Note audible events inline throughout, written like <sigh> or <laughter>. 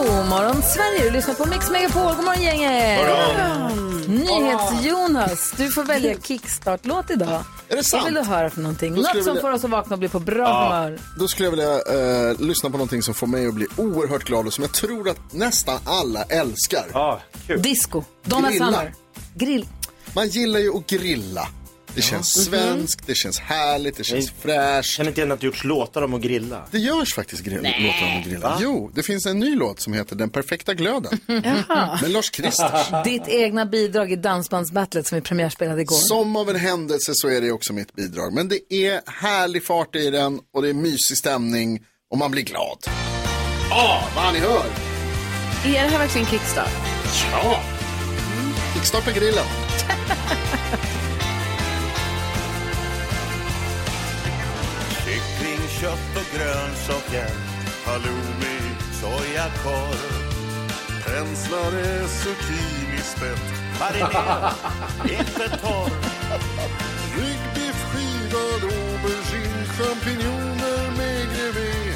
God morgon Sverige, du lyssnar på Mix Megapol. God morgon gänget! Nyhets-Jonas, du får välja kickstart-låt idag. Är det sant? Vad vill du höra för någonting? Något som vilja- får oss att vakna och bli på bra humör. Då skulle jag vilja eh, lyssna på någonting som får mig att bli oerhört glad och som jag tror att nästan alla älskar. Ja, kul. Disco, Donna Grilla. Summer. Grill. Man gillar ju att grilla. Det känns svenskt, det känns härligt, det känns fräscht. Känner inte igen att det gjorts låtar om att grilla. Det görs faktiskt grill- låtar om att grilla. Jo, det finns en ny låt som heter Den perfekta glöden. <laughs> Med Lars Kristers. Ditt egna bidrag i Dansbandsbattlet som vi premiärspelade igår. Som av en händelse så är det också mitt bidrag. Men det är härlig fart i den och det är mysig stämning och man blir glad. Ja, vad ni hör. Är det här verkligen kickstart? Ja. Kickstarta grillen. <laughs> kött och grönsaker Halloumi, sojakorv. Penslare, zucchinispett Marinera, inte torr. Ryggbiff, skivad aubergine Champinjoner med grevé.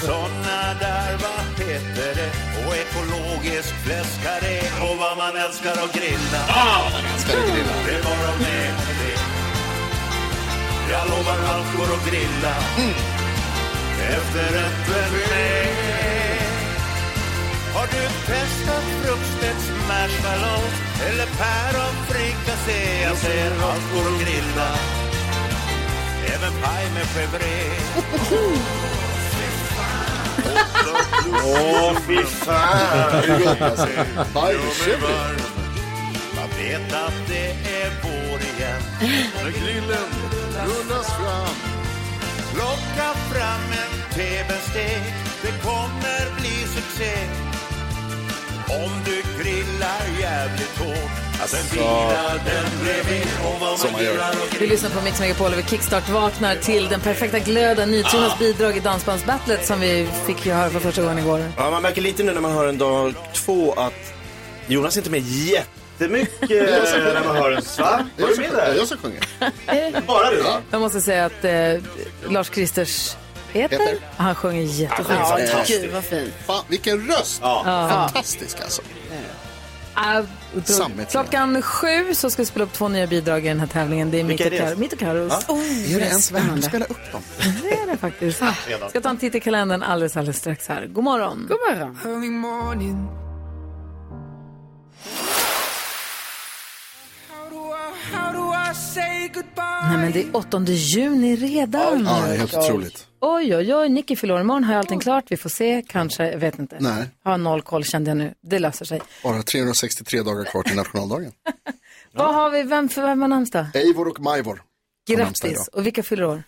Såna där, vad heter det? Och ekologisk fläskkarré Och vad man älskar att grilla. Ska du grilla? det är bara med det Jag lovar allt går att grilla. Efterrätten med Har du testat fruktstedts marshmallows Eller päronfrikassé Jag säger allt går att grilla. Även paj med chèvre Åh, fy fan. Det är gott vet att det är vår igen När grillen rullas fram Plocka fram en tv-stek Det kommer bli succé Om du grillar jävligt hårt vad Som man gör. Vi lyssnar på Mix Megapol och vi kickstart vaknar till den perfekta glöden. Nyhetsjonas bidrag i Dansbandsbattlet som vi fick ju höra för första gången igår. Ja, man märker lite nu när man hör en dag två att Jonas är inte med jättemycket när man hör den. Va? Det Var är du jag med där? jag som sjunger. Bara du? Jag måste säga att eh, Lars Kristers Peter, Heter? han sjunger jättefint. Ja, Ja, fantastiskt. gud vad fint. Fan, vilken röst! Ja. Fantastisk alltså. Ah, otroligt. Sammet. Klockan sju så ska vi spela upp två nya bidrag i den här tävlingen. Det är mitt och? Kar- mitt och Carros. Är det ens värt att spela upp dem? <laughs> Det är det faktiskt. Ska ta en titt i kalendern alldeles, alldeles strax här. God morgon. God morgon. Nej, men det är 8 juni redan. Ja, det är helt otroligt. Oj, oj, oj. Nicky fyller imorgon. Har jag allting klart? Vi får se. Kanske. Jag vet inte. Nej. Har noll koll kände jag nu. Det löser sig. Bara 363 dagar kvar till nationaldagen. <laughs> Vad har vi? Vem, för vem har namnsdag? Eivor och Majvor. Grattis. Och vilka fyller år?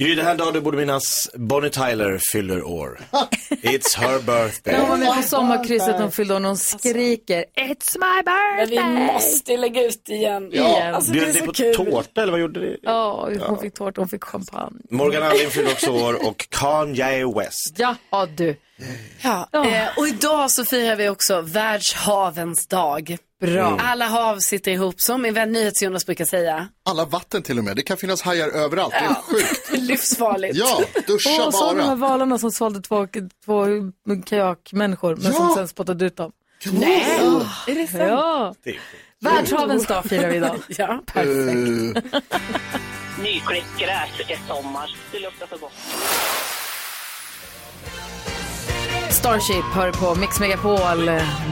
Gry, den här dagen du borde minnas Bonnie Tyler fyller år. It's her birthday. Hon var med på sommarkrysset. Hon fyllde år. och Hon skriker It's my Men vi birthday! måste lägga ut igen. Igen. Alltså, det Bjöd ni på kul. tårta eller vad gjorde ni? Ja, hon fick tårta, hon fick champagne. Morgan Alling fyller också år och Kanye West. Ja, du. Ja. Eh, och idag så firar vi också världshavens dag. Bra. Alla hav sitter ihop, som min vän NyhetsJonas brukar säga. Alla vatten till och med. Det kan finnas hajar överallt. Det är sjukt. <laughs> Livsfarligt. Ja, duscha Och så de här bara. valarna som svalde två, två kajakmänniskor men som Ja. sen spottade ut dem. Nej, är det sant? Ja. Världshavens dag firar vi idag. <laughs> Ja. Uh, Nyklippt gräs är sommar. Det luktar så gott. Starship hör på Mix Megapol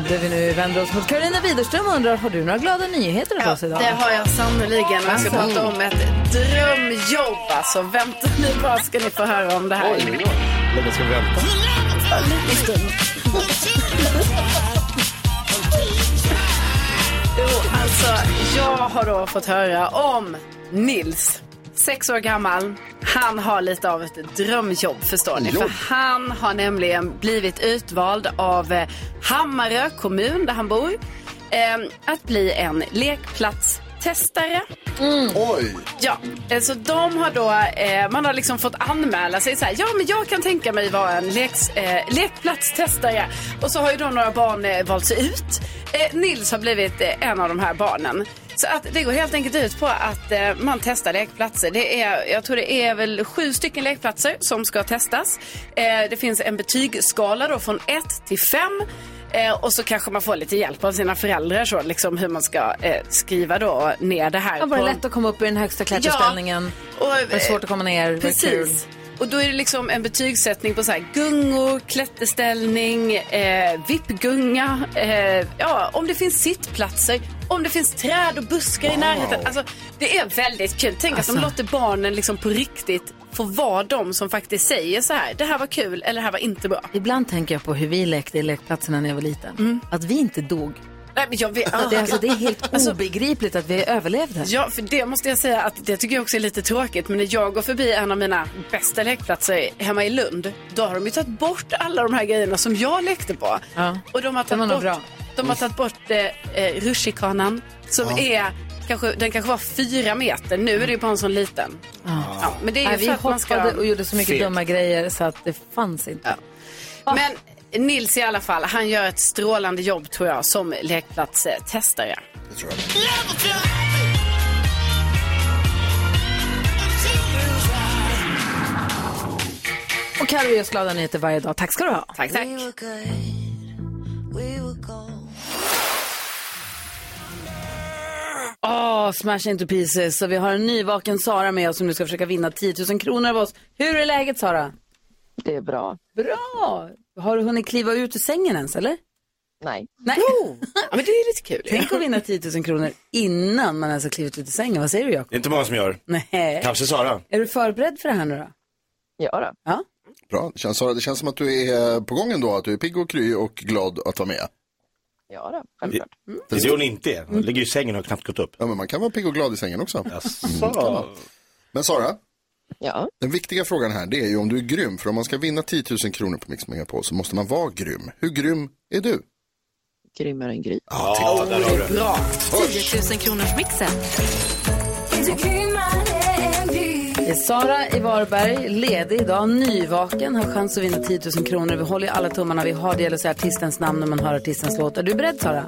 där vi nu vänder oss mot Karolina Widerström och undrar, har du några glada nyheter Ja, oss idag? det har jag sannerligen. Jag ska prata om ett drömjobb. Alltså, vänta nu bara ska ni få höra om det här. Länge ska vi vänta. Jo, alltså, jag har då fått höra om Nils. Sex år gammal. Han har lite av ett drömjobb förstår ni. Jobb. För han har nämligen blivit utvald av eh, Hammarö kommun där han bor. Eh, att bli en lekplats lekplatstestare. Oj, Ja, eh, så de har då, eh, man har liksom fått anmäla sig så här, ja men jag kan tänka mig vara en leks, eh, lekplatstestare. Och så har ju då några barn eh, valt sig ut. Eh, Nils har blivit eh, en av de här barnen. Så att det går helt enkelt ut på att eh, man testar lekplatser. Det är, jag tror det är väl sju stycken lekplatser som ska testas. Eh, det finns en betygsskala då från 1 till 5. Eh, och så kanske man får lite hjälp av sina föräldrar så, liksom hur man ska eh, skriva då ner det här. Ja, var det på- lätt att komma upp i den högsta klätterställningen? och, Var det svårt att komma ner? Precis. Och då är det liksom en betygssättning på så här gungor, klätterställning, eh, vippgunga, eh, ja, om det finns sittplatser, om det finns träd och buskar i närheten. Alltså, det är väldigt kul. Tänk att de låter barnen liksom på riktigt få vara de som faktiskt säger så här, det här var kul eller det här var inte bra. Ibland tänker jag på hur vi lekte i lekplatserna när jag var liten. Att vi inte dog. Nej, men jag vet, Det är, alltså, det är helt <laughs> Alltså- obegripligt att vi överlevde. Ja, för det måste jag säga att det tycker jag också är lite tråkigt. Men när jag går förbi en av mina bästa lekplatser hemma i Lund, då har de ju tagit bort alla de här grejerna som jag lekte på. Ja, Och de har tagit bort, bra. de har tagit bort eh, eh, rutschkanan som är Kanske, den kanske var fyra meter, nu är det ju bara en sån liten. Ja, men det är ju Nej, vi för att man hoppade ska... och gjorde så mycket Fegt. dumma grejer så att det fanns inte. Men Nils i alla fall, han gör ett strålande jobb tror jag som lekplatstestare. det tror jag. Och Carro ger oss glada nyheter varje dag. Tack ska du ha. Tack, tack. Åh, smash into pieces. Så vi har en nyvaken Sara med oss som nu ska försöka vinna 10 000 kronor av oss. Hur är läget Sara? Det är bra. Bra! Har du hunnit kliva ut ur sängen ens eller? Nej. Nej. <laughs> Ja, men det är lite kul. Tänk att vinna 10 000 kronor innan man ens har klivit ut ur sängen. Vad säger du Jakob? Det är inte många som gör. Nej. Kanske Sara. Är du förberedd för det här nu då? Ja då. Ja. Bra, det känns, Sara, det känns som att du är på gång ändå, att du är pigg och kry och glad att vara med. Ja då, självklart. Det är hon inte. Hon ligger i sängen och har knappt gått upp. Ja, men man kan vara pigg och glad i sängen också. Jaså? Men Sara, Ja. den viktiga frågan här det är ju om du är grym. För om man ska vinna 10 000 kronor på Mix Megapol så måste man vara grym. Hur grym är du? Grymmare än Gry. Ja, där har du. Bra. 10 000 kronors mixen. Det är Sara i Varberg, ledig idag, nyvaken, har chans att vinna 10 000 kronor. Vi håller ju alla tummarna vi har. Det gäller att säga artistens namn när man hör artistens låt. Är du beredd Sara?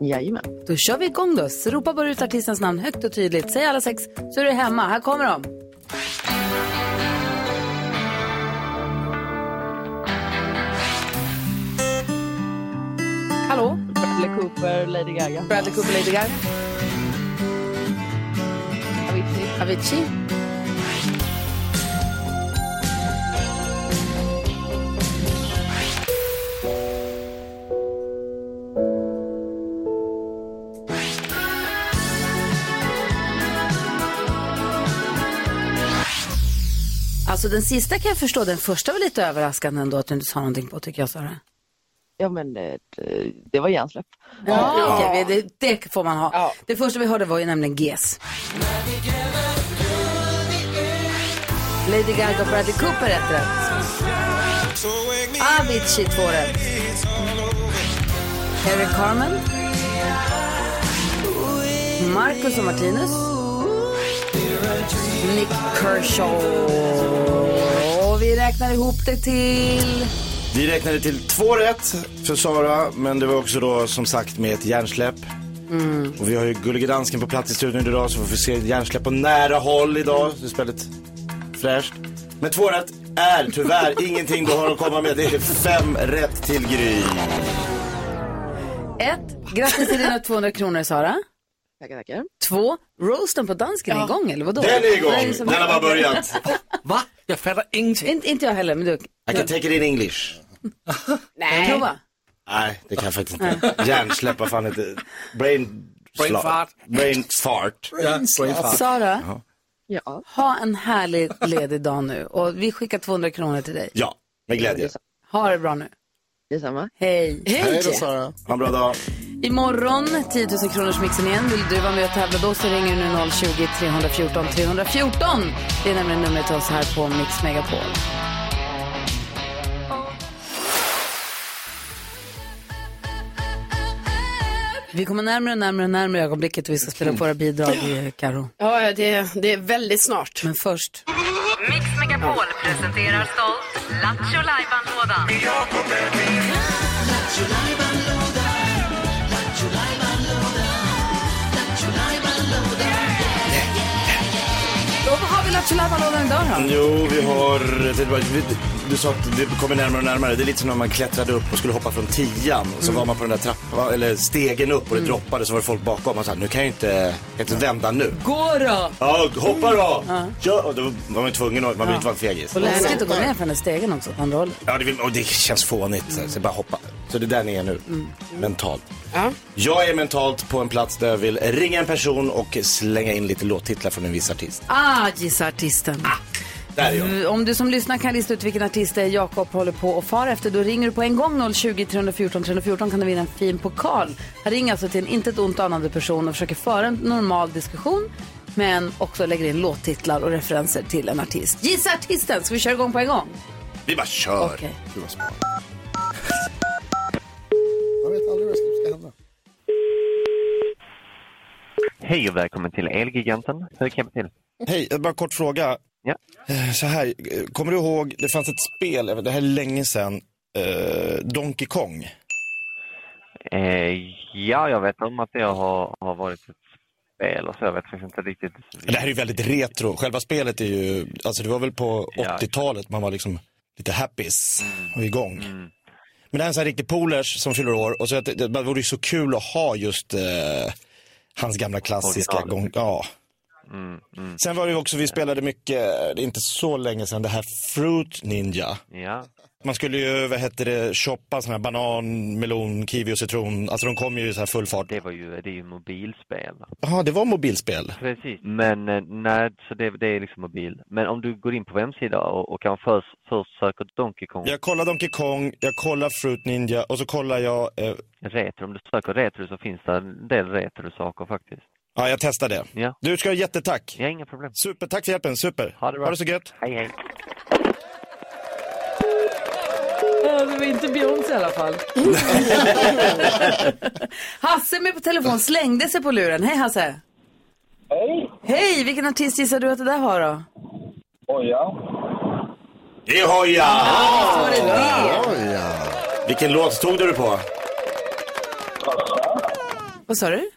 Jajamän. Då kör vi igång då. Så ropa bara ut artistens namn högt och tydligt. Säg alla sex så är du hemma. Här kommer de. Hallå? Bradley Cooper, Lady Gaga. Bradley Cooper, Lady Gaga. Avicii. Avicii. Alltså den sista kan jag förstå, den första var lite överraskande ändå att du inte sa någonting på tycker jag Sara. Ja men det, det var hjärnsläpp. Ja, okej, det, det får man ha. Det första vi hörde var ju nämligen GES. Lady Gaga och Bradley Cooper ett rätt. Avicii två rätt. Eric Carmen. Marcus och Martinus. Nick Kershaw. Och vi räknar ihop det till... Vi räknade till två rätt för Sara, men det var också då som sagt med ett hjärnsläpp. Och vi har ju Gullige Dansken på plats i studion idag så vi får se hjärnsläpp på nära håll idag. Det är väldigt fräscht. Men två rätt är tyvärr <laughs> ingenting du har att komma med. Det är fem rätt till Gry. Ett, grattis till dina 200 kronor Sara. Tackar, tackar. Två, roasten på dansken är igång eller vadå? Den är Vad igång! det som- Den har bara börjat. <laughs> Va? Jag fattar ingenting. Inte, inte jag heller, men du. I can take it in English. <laughs> Nej. Prova. Nej, det kan jag faktiskt inte. Hjärnsläpp, vad fan heter det? Brain... Brain sla- fart. Brain fart. Ja, brain fart. Sara, Ja. ha en härlig ledig dag nu. Och vi skickar 200 kronor till dig. Ja, med glädje. Ha det bra nu. Detsamma. Hej. Hej då Sara. Ha en bra dag. Imorgon, 10 000 kronors mixen igen. Vill du vara med och tävla då så ringer du nu 020 314 314. Det är nämligen numret till oss här på Mix Megapol. Vi kommer närmare och närmare och närmare ögonblicket och vi ska spela upp våra bidrag, Karo. Ja, det, det är väldigt snart. Men först. Mix Megapol presenterar stolt Lattjo Lajban-lådan. Lattjo Lajban-lådan idag då? Jo, vi har, det var, vi, du sa att det kommer närmare och närmare. Det är lite som när man klättrade upp och skulle hoppa från tian. Så Mm. var man på den där trappan, eller stegen upp och det droppade så var det folk bakom. Man sa, nu kan jag inte, jag inte vända nu. Gå då! Ja, hoppa då! Ja. Kör! Och då var man tvungen att, man vill inte vara en fegis. Och läskigt att gå ner för den stegen också åt andra hållet. Ja, det, vill- och det känns fånigt. Så, så bara hoppa. Så det är där ni är nu. Mm. Mentalt. Ja. Jag är mentalt på en plats där jag vill ringa en person och slänga in lite låttitlar från en viss artist. Ah, gissa artisten. Där är jag. Om du som lyssnar kan lista ut vilken artist det är Jakob håller på och far efter, då ringer du på en gång 020 314 314 kan du vinna en fin pokal. Han ringer alltså till en inte ett ont anande person och försöker föra en normal diskussion men också lägger in låttitlar och referenser till en artist. Gissa artisten! Ska vi köra igång på en gång? Vi bara kör. Okej. Gud vad smart. Jag vet aldrig vad som ska hända. Hej och välkommen till Elgiganten. Hur kan jag till? Hej, bara en kort fråga. Ja. Eh, Så här, kommer du ihåg, det fanns ett spel, det här är länge sedan, eh, Donkey Kong. Eh, ja, jag vet om att det har, har varit ett spel och så. Jag vet faktiskt inte riktigt. Det här är ju väldigt retro. Själva spelet är ju, alltså det var väl på Ja. 80-talet man var liksom lite happis och igång. Mm. Men det här är en sån här riktig polers som fyller år och så att det, det vore ju så kul att ha just eh, hans gamla klassiska gång. Ja. Mm, mm. Sen var det också, vi spelade mycket, det är inte så länge sedan, det här Fruit Ninja. Ja, Man skulle ju, vad hette det, shoppa sådana här banan, melon, kiwi och citron. Alltså de kom ju i så här full fart. det var ju, det är ju mobilspel. Jaha, det var mobilspel. Precis. Men eh, nej, så det, det är liksom mobil. Men om du går in på webbsida och, och kan först, först söker Donkey Kong Jag kollar Donkey Kong, jag kollar Fruit Ninja och så kollar jag, eh, retro. Om du söker retro så finns det en del retro-saker faktiskt. Ja jag testar det. Ja. Du ska ha jättetack. Ja, inga problem. Super, tack för hjälpen, super. Ha det bra. Ha det så gött. Hej, hej. Ja, det var inte Beyoncé i alla fall. <laughs> Hasse är med på telefon, slängde sig på luren. Hej Hasse! Hej! Hej, vilken artist gissar du att det där var då? Oja. Det är Hoja! Visst var det det? Ja. Vilken låt tog du på? Vad sa du?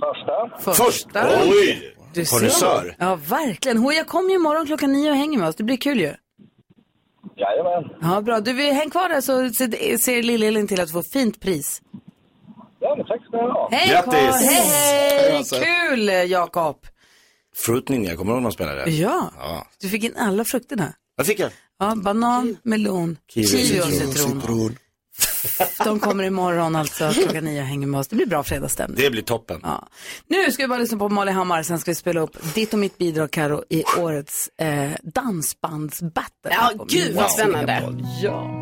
Första. Första. Oj! Du ser. Ja, verkligen. Hoja kommer ju imorgon klockan nio och hänger med oss. Det blir kul ju. Jajamän. Ja, bra. Du, vi häng kvar där så ser, Lill-Elin till att du får fint pris. Ja, men tack ska ni ha. Hej Grattis. Hej, hej! Kul, Jakob! Fruit Ninja, kommer du ihåg när man spelade det? Ja, Ja. du fick in alla frukterna. Vad fick jag? Ja, banan, melon, Kiwi och kiwi och citron. citron. De kommer imorgon alltså klockan nio och hänger med oss. Det blir bra fredagsstämning. Det blir toppen. Ja. Nu ska vi bara lyssna på Molly Hammar, sen ska vi spela upp ditt och mitt bidrag, Karo, i årets eh, dansbandsbattle. Ja, gud vad spännande. Ja.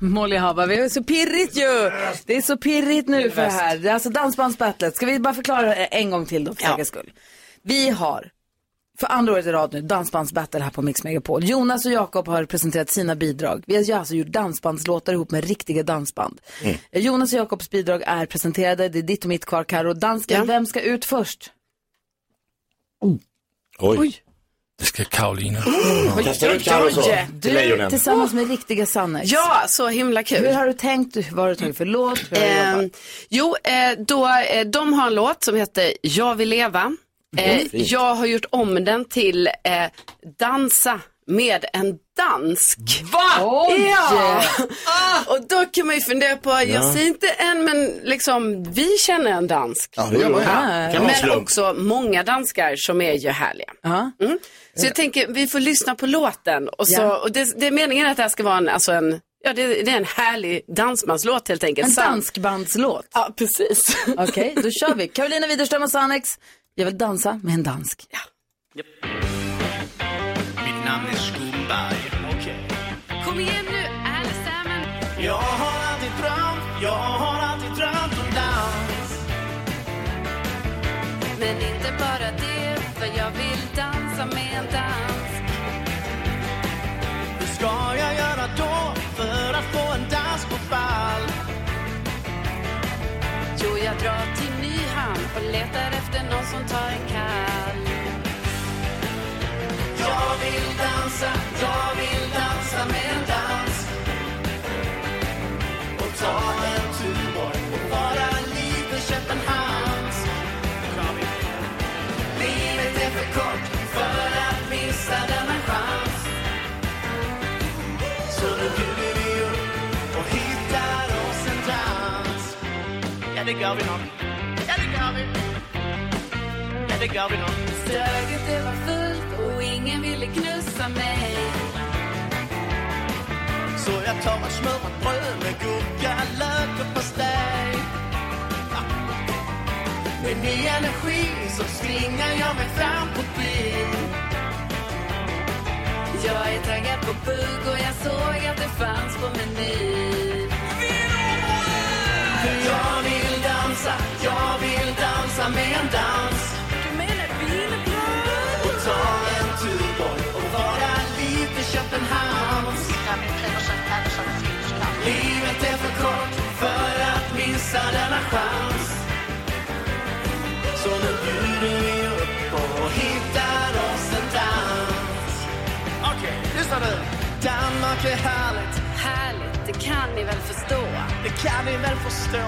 Molly Hammar, det är så pirrigt ju. Det är så pirrigt nu för det här. Det är alltså dansbandsbattlet. Ska vi bara förklara en gång till då för säkerhets skull. Vi har för andra året i rad nu dansbandsbattle här på Mix Megapol. Jonas och Jakob har presenterat sina bidrag. Vi har alltså gjort dansbandslåtar ihop med riktiga dansband. Mm. Eh, Jonas och Jakobs bidrag är presenterade. Det är ditt och mitt kvar, Karo. Dansken, Ja. vem ska ut först? Oj. Det ska Karolina. <gasps> Testar du ut Carro? Till lejonen. tillsammans med riktiga Sanne. Ja, så himla kul. Hur har du tänkt? Vad har du tagit för låt? Hur har du Eh, jobbat? jo, eh, då, eh, de har en låt som heter Jag vill leva. Eh, fint. jag har gjort om den till eh, Dansa med en dansk. Va? Oj! Ja! Och då kan man ju fundera på, jag säger inte en, men liksom vi känner en dansk. Ja, det gör man. Ja. Vara Men också många danskar som är ju härliga. Ja. Mm. Så jag tänker, vi får lyssna på låten. Och så, Ja. och det, det är meningen att det här ska vara en, alltså en, ja det, det är en härlig dansbandslåt helt enkelt. En danskbandslåt. Ja, precis. <laughs> Okej, då kör vi. Karolina Widerström och Sannex. Jag vill dansa med en dansk. Mitt namn är Skumberg. Okej. Kom igen nu, Alice Jag har alltid drömt, jag har alltid drömt om dans. Men inte bara det, för jag vill dansa med en dans. Hur ska jag göra då för att få en dans på fall? Jo, jag drar till Nyhamn och letar efter någon som tar en kall. Jag vill dansa, jag vill dansa med en dans och ta en Tuborg och vara lite Köpenhamns. Livet är för kort för att missa denna chans. Så nu bjuder vi upp och hittar oss en dans. Ja, det gör vi nog det gör vi nog. Stöget det var fullt och ingen ville knussa mig. Så jag tar ett smörat bröd med gurka, lök och pastej. Med ny energi så svingar jag mig fram på byn. Jag är taggad på bugg och jag såg att det fanns på menyn. För jag vill dansa, jag vill dansa med en dans. Livet är för kort för att missa denna chans. Så nu bjuder vi upp och hittar oss en dans. Okej, lyssna nu. Danmark är härligt, Härligt, det kan ni väl förstå? det kan ni väl förstå.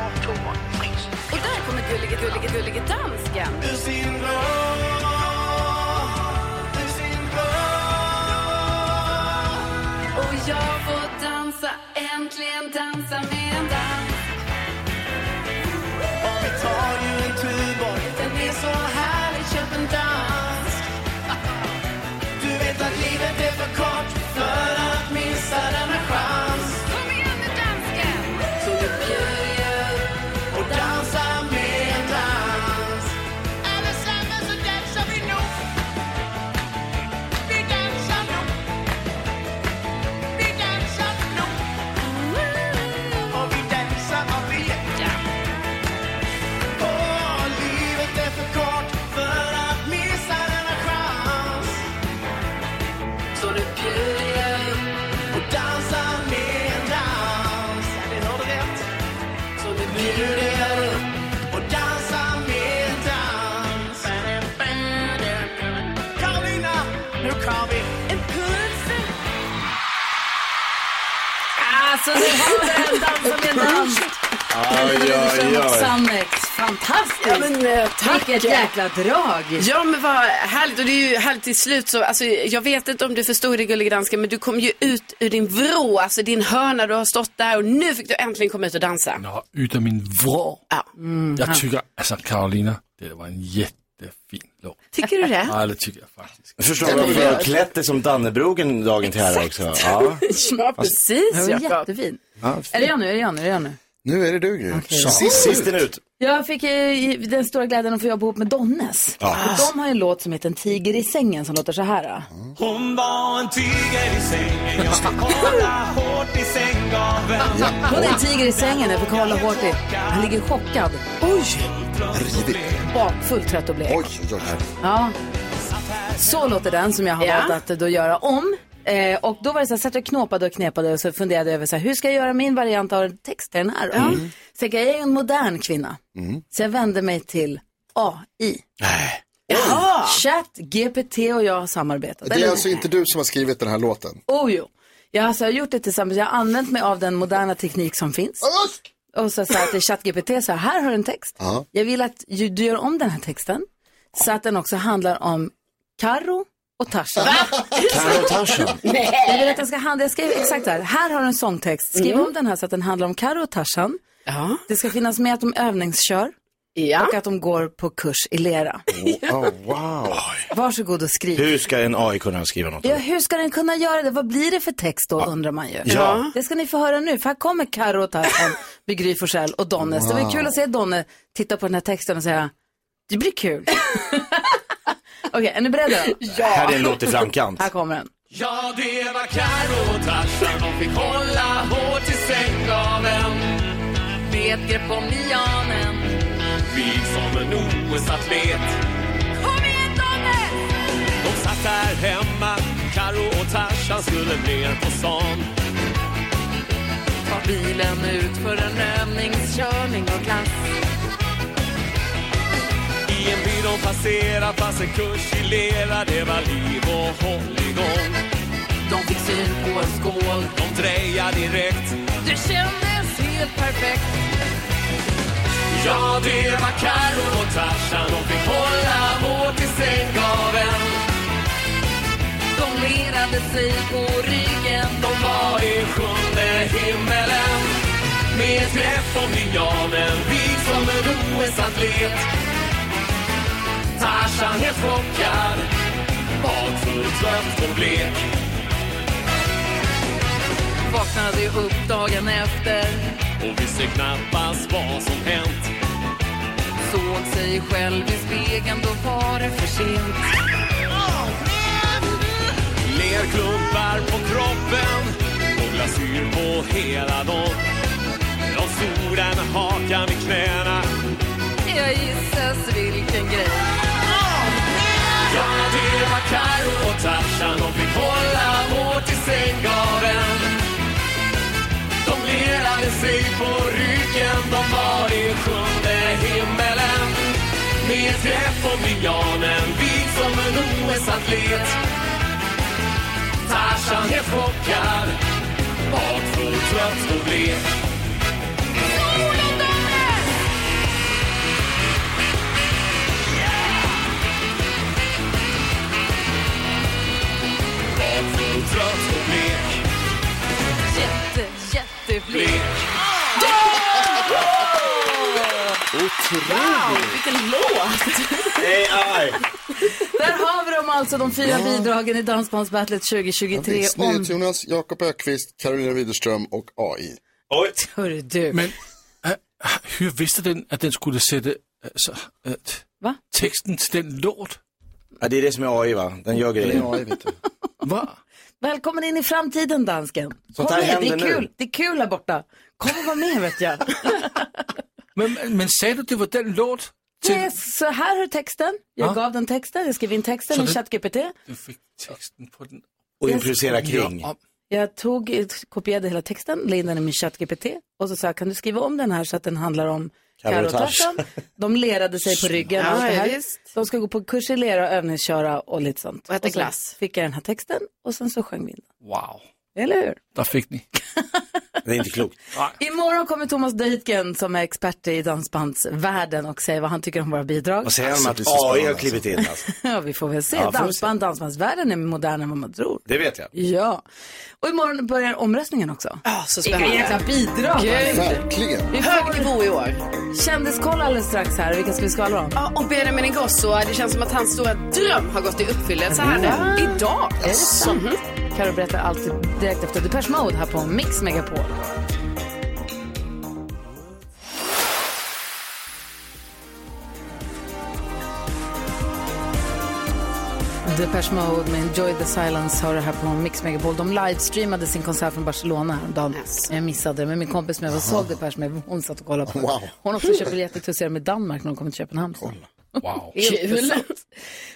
Och där kommer gullige, gullige, gullige dansken. Ur sin vrå. Och jag får dansa, dansa, äntligen dansa med en dans. Och vi tar ju en tur Alltså, det var den dansa med en dans. Oj, oj, oj. Sannex, fantastiskt. Ja, men, eh, tack. Vilket jäkla drag. Ja men vad härligt och det är ju härligt till slut så, alltså jag vet inte om du förstod det gullige dansken men du kom ju ut ur din vrå, alltså din hörna, du har stått där och nu fick du äntligen komma ut och dansa. Nå, ut av min vrå. Ja. Jag tycker, alltså Karolina, det var en jättefin låt. Tycker du det? Ja, det tycker jag faktiskt. Jag förstår varför du har klätt dig som Dannebrogen dagen till ära också. Ja. <laughs> Ja precis Det var Jakob. jättefin. Ja, Är det jag nu? Är det jag nu? Är det jag nu? Nu är det du Gry. Sist, sisten ut. Jag fick eh, den stora glädjen att få jobba ihop med Donnes. Och de har en låt som heter En tiger i sängen som låter så här. Hon var en tiger i sängen, jag fick hålla hårt i sänggaveln. Hon är en tiger i sängen, jag fick hålla hårt i. Han ligger chockad. Oj! Bakfull, trött och blek. Oj, oj, oj. Ja. Så låter den som jag har Ja. valt att då göra om. Eh, och då var det så här, satt jag och knåpade och knepade och så funderade jag över så här, hur ska jag göra min variant av en text till den här då? Så tänkte jag, jag är ju en modern kvinna. Så jag vände mig till AI. Ja. Chat, GPT och jag har samarbetat. Det är alltså inte du som har skrivit den här låten? Oh jo. Jag, alltså, jag har gjort det tillsammans. Jag har använt mig av den moderna teknik som finns. Och så sa jag till ChatGPT så här, här har du en text. Ja. Jag vill att du gör om den här texten så att den också handlar om Karo och Tarzan. Carro Tarzan. Jag vill att den ska handla, jag skrev exakt så här, här har du en sångtext. Skriv om den här så att den handlar om Karo och Tarzan. Ja. Det ska finnas med att de övningskör Ja. och att de går på kurs i lera. Oh, wow. Varsågod och skriv. Hur ska en AI kunna skriva något? Ja, hur ska den kunna göra det? Vad blir det för text då, undrar man ju. Ja. Det ska ni få höra nu, för här kommer Karo och Tarzan med Gry Forssell och Donnes. Det var ju kul att se Donne titta på den här texten och säga, det blir kul. <laughs> Okej, är ni beredda då? Här är en låt i framkant. Här kommer den. Ja, det var Carro och Tarzan, de fick hålla hårt i sänggaveln. Med ett grepp om lianen. Vig som en OS-atlet. Kom igen Donne! De satt där hemma, Karo och Tarzan skulle ner på stan. Ta bilen ut för en övningskörning och klass. I en by de passerar fanns en kurs i lera, det var liv och hålligång. De fick syn på en skål. De drejade direkt. Det kändes helt perfekt. Ja, det var Karo och Tarzan, de fick hålla hårt i sänggaveln. De lerade sig på ryggen. De var i sjunde himmelen. Med ett grepp om linjalen, vig som en OS-atlet. Tarzan helt chockad, bakfull, trött och blek. Vaknade upp dagen efter. Och visste knappast vad som hänt. Såg sig själv i spegeln, då var det för sent. Lerklumpar på kroppen och glasyr på hela dagen. De stod med hakan vid knäna. Jag gissas vilken grej. Ja, det var Karo och Tarzan. De fick hålla hårt i sänggaveln. De sig på ryggen. De var i sjunde himmelen. Med träff grepp om linjalen, vig som en OS-atlet. Tarzan helt chockad, bakfull, trött och blek. Bakfull, trött och blek. Jätte, jätteblek. Blek. Wow, vilken låt! AI. Där har vi dem alltså, de fyra Ja. bidragen i Dansbandsbattlet 2023. Visst, Om... NyhetsJonas, Jakob Ökvist, Carolina Widerström och AI. Oj. Hörru du. Men äh, hur visste den att den skulle sätta alltså, äh, Va? texten till den låt? Ja, det är det som är AI va? Den gör grejer. AI, vet du. Va? Välkommen in i framtiden, dansken. Sånt Kom här hit, det är händer nu. kul. Det är kul här borta. Kom och var med, vet jag. <laughs> Men, men sa du det var den låt? Nej, så här har du texten. Jag Ja. gav den texten. Jag skrev in texten Så i ChatGPT. Du fick texten på den. Och improvisera kring. Ja, Jag tog, kopierade hela texten, la in den i min ChatGPT och så sa jag, kan du skriva om den här så att den handlar om Karo Karo och och Tarzan. De lerade sig på ryggen. Ja, det här. De ska gå på kurs i lera och övningsköra och lite sånt. Och äta glass. fick jag den här texten och sen så sjöng vi in wow, den. Eller hur? där fick ni. <laughs> Det är inte klokt. Imorgon kommer Thomas Deitgen som är expert i dansbandsvärlden och säger vad han tycker om våra bidrag. Vad säger han om att så AI har klivit in alltså? <laughs> Ja, vi får väl se. Ja, får Dansband, dansbandsvärlden är modernare än vad man tror. Det vet jag. Ja. Och imorgon börjar omröstningen också. Ja, så Vilka spännande. jäkla bidrag. Gud. Verkligen. Vi Hög nivå i år. Kändiskoll alldeles strax här. Vilka ska vi skvallra om? Ja, och Benjamin Ingrosso, det känns som att hans stora dröm har gått i uppfyllelse här nu. Idag. Är det sant? Carro berättar allt direkt efter Depeche Mode här på Mix Megapol. Depeche Mode med Enjoy the Silence har det här på Mix Megapol. De livestreamade sin konsert från Barcelona häromdagen. Jag missade det, men min kompis som jag var såg Depeche med, hon satt och kollade på. Wow. Hon har också köpt biljetter till att se dem i Danmark när hon kommer till Köpenhamn. Wow. Besatt.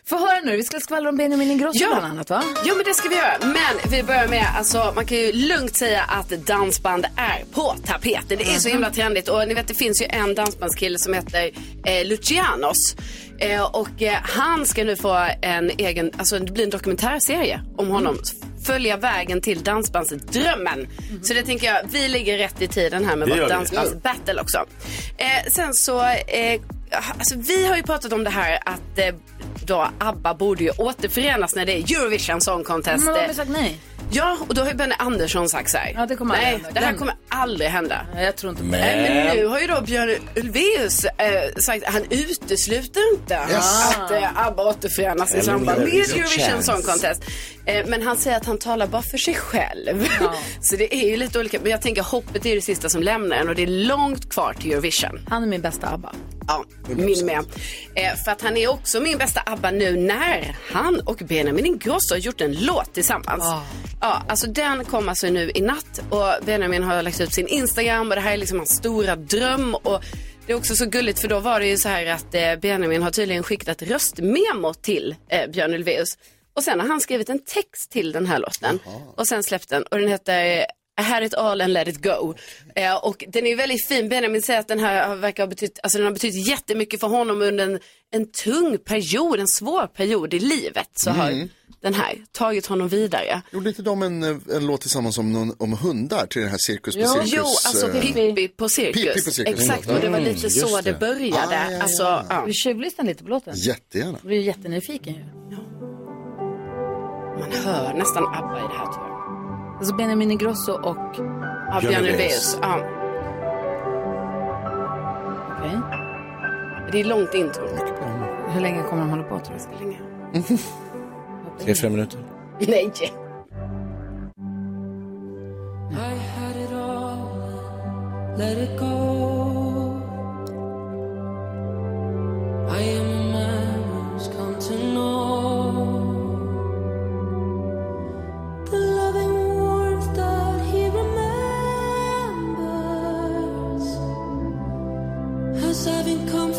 Få höra nu, vi ska skvallra om Benjamin Ingrosso Ja. bland annat va? Jo men det ska vi göra. Men vi börjar med, alltså man kan ju lugnt säga att dansband är på tapeten. Det är så himla trendigt och ni vet det finns ju en dansbandskille som heter eh, Lucianos. Eh, och eh, han ska nu få en egen, alltså det blir en dokumentärserie om honom. Följa vägen till dansbandsdrömmen. Så det tänker jag, vi ligger rätt i tiden här med Det vårt dansbandsbattle också. Eh, sen så, eh, alltså vi har ju pratat om det här att eh, då ABBA borde ju återförenas när det är Eurovision Song Contest. Men vad har sagt nej? Ja, och då har ju Benny Andersson sagt så här. Ja, det kommer aldrig Nej, hända. det här kommer aldrig hända. Nej, Jag tror inte på det. Men nu har ju då Björn Ulvaeus eh, sagt att han utesluter inte Yes. att eh, ABBA återförenas i Eller samband med Eurovision Eurovision Chance. Song Contest. Eh, men han säger att han talar bara för sig själv. <laughs> Så det är ju lite olika. Men jag tänker hoppet är det sista som lämnar en och det är långt kvar till Eurovision. Han är min bästa ABBA. Ja, min med. Eh, för att han är också min bästa ABBA nu när han och Benjamin Ingrosso har gjort en låt tillsammans. Ja, alltså den kom alltså nu i natt och Benjamin har lagt ut sin Instagram och det här är liksom hans stora dröm. Och det är också så gulligt för då var det ju så här att eh, Benjamin har tydligen skickat röstmemo till eh, Björn Ulvaeus. Och sen har han skrivit en text till den här låten och sen släppt den och den heter had it all and let it go. Eh, och den är väldigt fin. Benjamin säger att den här har- verkar ha betytt, alltså den har betytt jättemycket för honom under en, en tung period, en svår period i livet. Så har Mm. den här tagit honom vidare. Gjorde inte de en, eh, en låt tillsammans om, någon, om hundar till den här Cirkus på Jo, Cirkus? jo alltså eh, Pippi på cirkus. Pippi på cirkus, Exakt, mm. och det var Mm, lite just så det, det. började. Ah, ja, ja, Alltså, ja. ja. Vi tjuvlyssnar lite på låten. Jättegärna. Jag blir jättenyfiken ju. Man hör nästan ABBA i det här tror jag. Alltså Benjamin Ingrosso och... Ja, Björn Ulvaeus. Ja. Okej. Det är långt intro. Hur länge kommer de hålla på tror du? Länge. Tre, fem minuter. Nej. I had it all, let it go. I am haven't come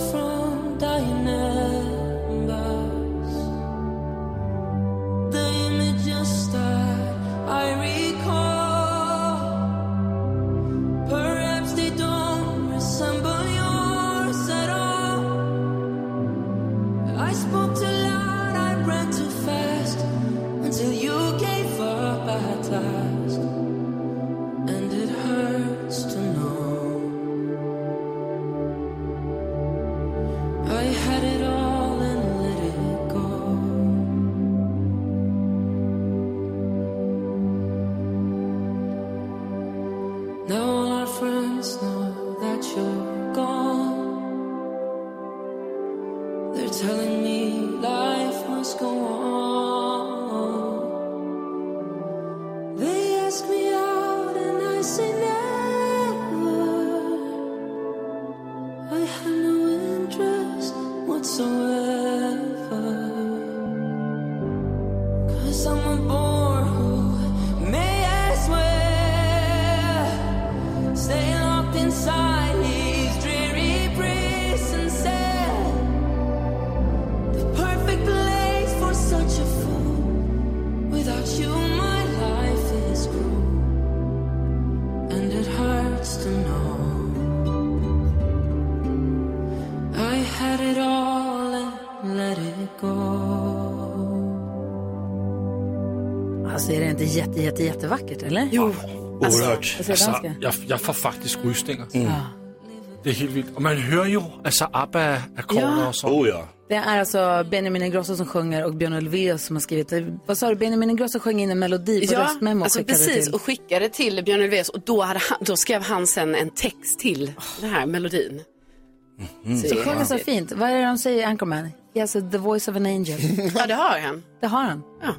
Now all our friends know that you're jätte, jätte, jättevackert eller? Jo. Oerhört. Altså, dansken? jeg, jeg får faktisk rysninger. Ja. Det er helt vildt. Og man hører jo altså ABBA-akkorder Ja. og så. Oh ja. Det är alltså Benjamin Ingrosso som sjunger och Björn Ulvaeus som har skrivit. Vad sa du? Benjamin Ingrosso sjöng in en melodi på Ja, röstmemo och alltså skickade precis. till. Och skickade till Björn Ulvaeus och då, hade han, då skrev han sen en text till den här melodin. Så sjunger så fint. Vad är det de säger i Anchorman? Has the voice of an angel. Ja, det har han. Det har han. Ja.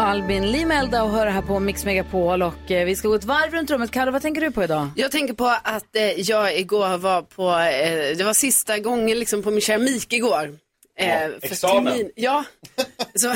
Albin Limelda och hör här på Mix Megapol och eh, vi ska gå ett varv runt rummet. Kalle, vad tänker du på idag? Jag tänker på att eh, jag igår var på, eh, det var sista gången liksom på min keramik igår. Eh, för examen. termin- Ja, så,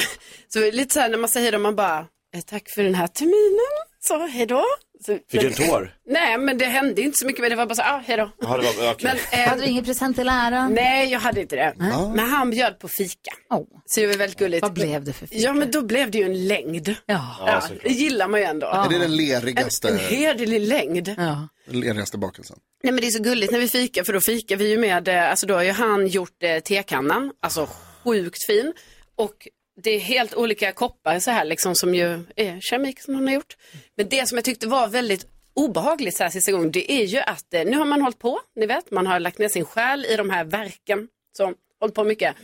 så lite så här när man säger det, man bara, eh, tack för den här terminen, så hej då. Så, Fick du en tår? Nej, men det hände inte så mycket, men det var bara så, ah, hej då. Ja, det var, okej. Men, eh, Hade du ingen present till ära? Nej, jag hade inte det. Men han bjöd på fika. Oh. Så det var väldigt gulligt. Vad blev det för fika? Ja, men då blev det ju en längd. Ja. Ja, det gillar man ju ändå. Är det den En, lerigaste, en hederlig längd. ja. den lerigaste bakelsen? Nej men det är så gulligt när vi fikar för då fikar vi ju med, eh, alltså då har ju han gjort eh, tekannan, alltså sjukt fin. Och det är helt olika koppar så här liksom som ju är keramik som han har gjort. Men det som jag tyckte var väldigt obehagligt så här sista gången, det är ju att eh, nu har man hållit på, ni vet, man har lagt ner sin själ i de här verken som hållit på mycket.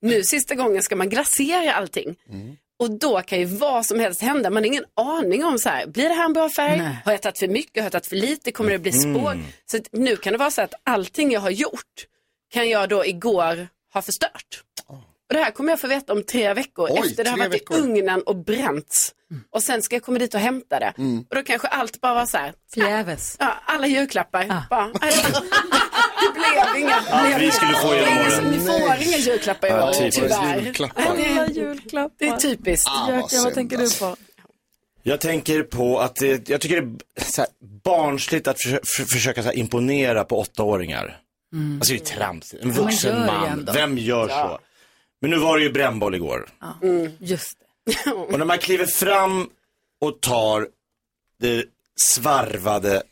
Nu sista gången ska man glasera allting. Och då kan ju vad som helst hända. Man har ingen aning om så här, blir det här en bra färg? Nej. Har jag tagit för mycket? Har jag tagit för lite? Kommer det bli spår? Så att nu kan det vara så att allting jag har gjort kan jag då igår ha förstört. Och det här kommer jag få veta om tre veckor Oj, efter det har varit veckor. i ugnen och bränts. Och sen ska jag komma dit och hämta det. Och då kanske allt bara var så här, Förgäves. ja, alla julklappar. Bara, nej, det blev <laughs> inga. Ja, blev vi skulle få genom ingen som- åren. Ni får inga julklappar i år, typiskt. tyvärr. Julklappar. Är- julklappar. Det är typiskt. Ah, vad Jöken, vad tänker du alltså. på? Jag tänker på att det, jag tycker det är så här barnsligt att försö- för, försöka så här imponera på åttaåringar. Mm. Alltså det är tramsigt. En vuxen man, vem gör Ja. så? Men nu var det ju brännboll igår. Mm. Just det. <laughs> Och när man kliver fram och tar det svarvade,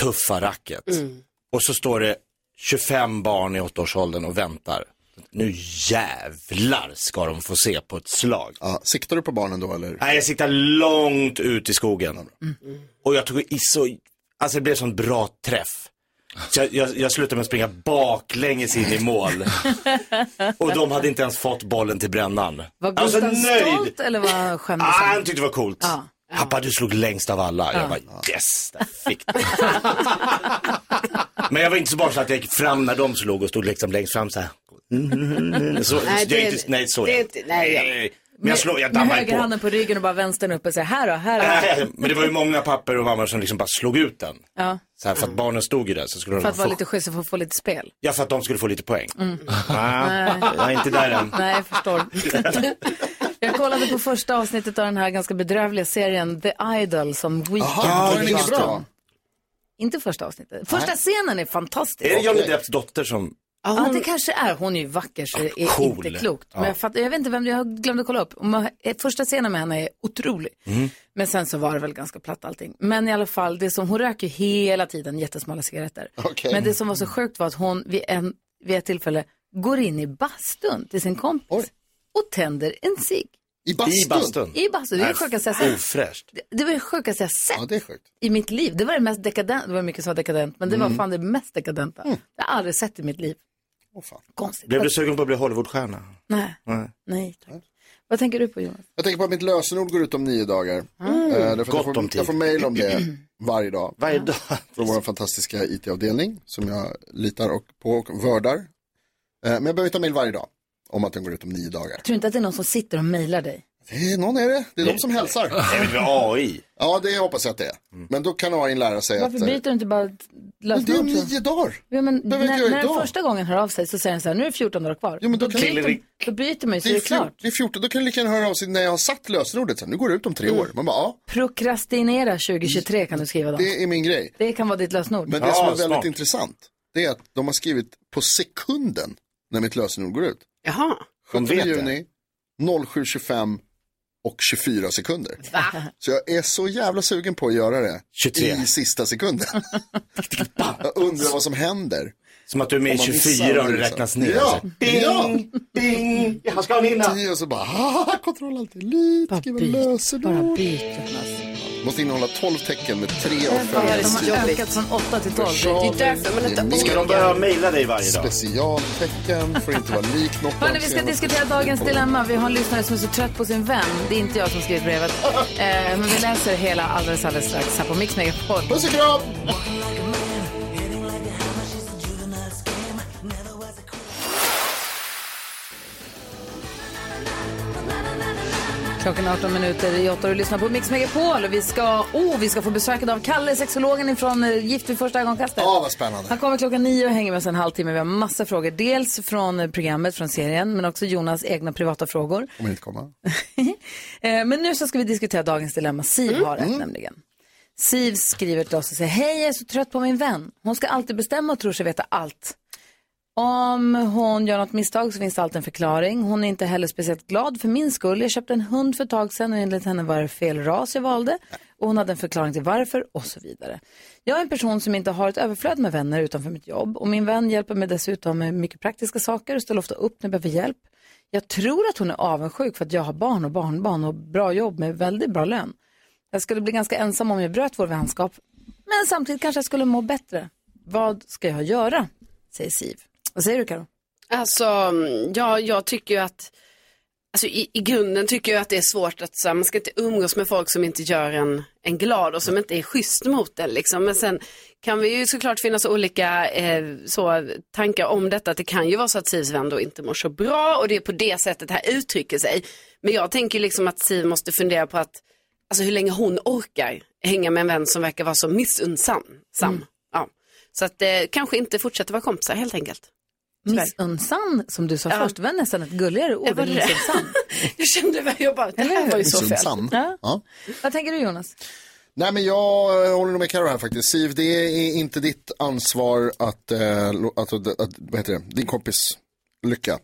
tuffa racket. Mm. Och så står det 25 barn i åttaårsåldern och väntar. Nu jävlar ska de få se på ett slag. Ja, siktar du på barnen då eller? Nej, jag siktar långt ut i skogen. Och jag tog i så, alltså det blev sån bra träff. Så jag, jag, jag slutade med att springa baklänges in i mål. Och de hade inte ens fått bollen till brännan. Var Jag var så Gustav nöjd. stolt eller var skämdes Ah, han? han tyckte det var coolt. Ja. Pappa du slog längst av alla. Ja. Jag bara yes, där fick du. Men jag var inte så barnslig att jag gick fram när de slog och stod liksom längst fram så här. Så, Nej, jag det- är inte, nej, så det är är inte- nej, jag- Men jag, slår, jag Med dammar ju på. högerhanden på ryggen och bara vänstern uppe och säger här då, här då. <laughs> Men det var ju många papper och mammor som liksom bara slog ut den. Ja, Så här, för att barnen stod ju där så skulle för de att vara få... lite schysst och få, få lite spel. Ja, för att de skulle få lite poäng. Mm. Ah, Nej. jag är inte där än. Nej, jag förstår. <laughs> jag kollade på första avsnittet av den här ganska bedrövliga serien The Idol som Weekend Aha, var den bra? om. Inte första avsnittet. Första Nej. scenen är fantastisk. Är det Johnny Depps dotter som... Ja, det kanske är. Hon är ju vacker så det är Cool. inte klokt. Men Ja. jag, fattar, jag vet inte vem jag glömde kolla upp. Eh, Första scenen med henne är otrolig. Mm. Men sen så var det väl ganska platt allting. Men i alla fall, det som, hon röker hela tiden jättesmala cigaretter. Okej. Men det som var så sjukt var att hon vid, en, vid ett tillfälle går in i bastun till sin kompis och tänder en cigg. I bastun? I bastun? I bastun, det är det sjukaste jag sett. Ofräscht. Det- var det sjukaste jag sett Ja, det är sjukt. i mitt liv. Det var det mest dekadent, det var mycket som var dekadent, men det var Mm. fan det mest dekadenta. Det har jag aldrig sett i mitt liv. Konstigt. Blev du sugen på att bli Hollywoodstjärna? Nej, Nej. nej tack. Vad tänker du på Jonas? Jag tänker på att mitt lösenord går ut om nio dagar. Mm. Eh, Gott jag, får, om tid. jag får mejl om det <clears throat> varje dag. Varje dag. Från vår fantastiska IT-avdelning som jag litar och på och vördar. Eh, men jag behöver inte ha mejl varje dag om att den går ut om nio dagar. Tror du inte att det är någon som sitter och mejlar dig? Det är, någon är det, det är de som hälsar. Det är väl AI? Ja, det hoppas jag att det är. Men då kan AI lära sig Varför att... eh, byter du inte bara Men det är om lösenord? nio dagar. Ja, men när, när den första gången hör av sig så säger den så här, nu är det 14 dagar kvar. Jo, men då kan- byter, då byter man ju så Det det är, är klart. fjort, det är 14, då kan du lika gärna höra av sig när jag har satt lösenordet sen. Nu går det ut om tre år. Man bara, ja, Prokrastinera 2023 kan du skriva då. Det, det är min grej. kan vara ditt lösenord. Men det som är väldigt intressant, det är att de har skrivit på sekunden när mitt lösenord går ut. Jaha. 17 vet det. juni, 07.25 och 24 sekunder. Så jag är så jävla sugen på att göra det 23. i sista sekunden. <laughs> jag undrar vad som händer. Som att du är med i Om man 24 missar och det liksom. räknas ner. Ja, Alltså. ja. Bing! Jag ska hinna. Tio och så bara, haha, kontroll allt elit, Bara skriva byt, bara lösenord. byt. Jonas. Måste innehålla 12 tecken med tre och Ja, fem. de har ökat från 8 till 12. Det är därför man inte Ska de börja mejla dig varje dag? Specialtecken, får inte vara lik något Hörni, av vi ska diskutera dagens dilemma. Vi har en lyssnare som är så trött på sin vän. Det är inte jag som skrivit brevet. Eh, men vi läser hela alldeles, alldeles strax här på Mix Megapol. Puss och kram! Klockan är 18 minuter i 8 och du lyssnar på Mix Megapol. Och vi ska, oh, vi ska få besök av Kalle, sexologen ifrån eh, Gift vid första ögonkastet. Ja, vad spännande. Han kommer klockan nio och hänger med oss en halvtimme. Vi har massa frågor. Dels från eh, programmet, från serien, men också Jonas egna privata frågor. Kommer inte komma. <laughs> Eh, Men nu så ska vi diskutera dagens dilemma. Siv har ett nämligen. Siv skriver till oss och säger, hej jag är så trött på min vän. Hon ska alltid bestämma och tror sig veta allt. Om hon gör något misstag så finns det alltid en förklaring. Hon är inte heller speciellt glad för min skull. Jag köpte en hund för ett tag sedan och enligt henne var det fel ras jag valde. Och hon hade en förklaring till varför och så vidare. Jag är en person som inte har ett överflöd med vänner utanför mitt jobb. Och min vän hjälper mig dessutom med mycket praktiska saker och ställer ofta upp när jag behöver hjälp. Jag tror att hon är avundsjuk för att jag har barn och barnbarn och bra jobb med väldigt bra lön. Jag skulle bli ganska ensam om jag bröt vår vänskap. Men samtidigt kanske jag skulle må bättre. Vad ska jag göra? Säger Siv. Vad säger du Karo? Alltså, ja, jag tycker ju att, alltså i, i grunden tycker jag att det är svårt att, så här, man ska inte umgås med folk som inte gör en, en glad och som inte är schysst mot en liksom. Men sen kan vi ju såklart finnas olika eh, så, tankar om detta, att det kan ju vara så att Sivs vän då inte mår så bra och det är på det sättet det här uttrycker sig. Men jag tänker liksom att Siv måste fundera på att, alltså hur länge hon orkar hänga med en vän som verkar vara så missunnsam. Sam. Ja. Så att eh, kanske inte fortsätta vara kompisar helt enkelt. Missunsan, som du sa Ja. först, det var nästan ett gulligare ord än det? missunsan. <laughs> Jag kände, jag bara, det här var ju så fel. Ja. Ja. Vad tänker du Jonas? Nej men jag håller nog med Carro här faktiskt. Siv, det är inte ditt ansvar att, lo- att, att, att vad heter det, din kompis lycka.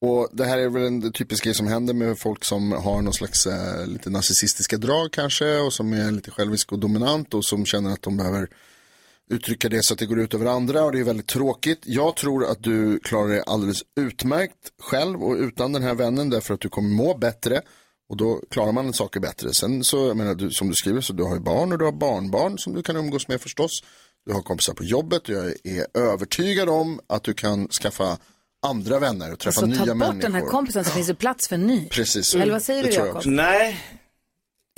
Och det här är väl en typisk grej som händer med folk som har någon slags eh, lite narcissistiska drag kanske och som är lite självisk och dominant och som känner att de behöver uttrycka det så att det går ut över andra och det är väldigt tråkigt. Jag tror att du klarar dig alldeles utmärkt själv och utan den här vännen därför att du kommer må bättre och då klarar man saker bättre. Sen så, jag menar, du, som du skriver, så du har ju barn och du har barnbarn som du kan umgås med förstås. Du har kompisar på jobbet och jag är övertygad om att du kan skaffa andra vänner och träffa Så nya ta bort människor. den här kompisen så finns det plats för en ny. Precis. Eller vad säger Det du Jakob? Nej,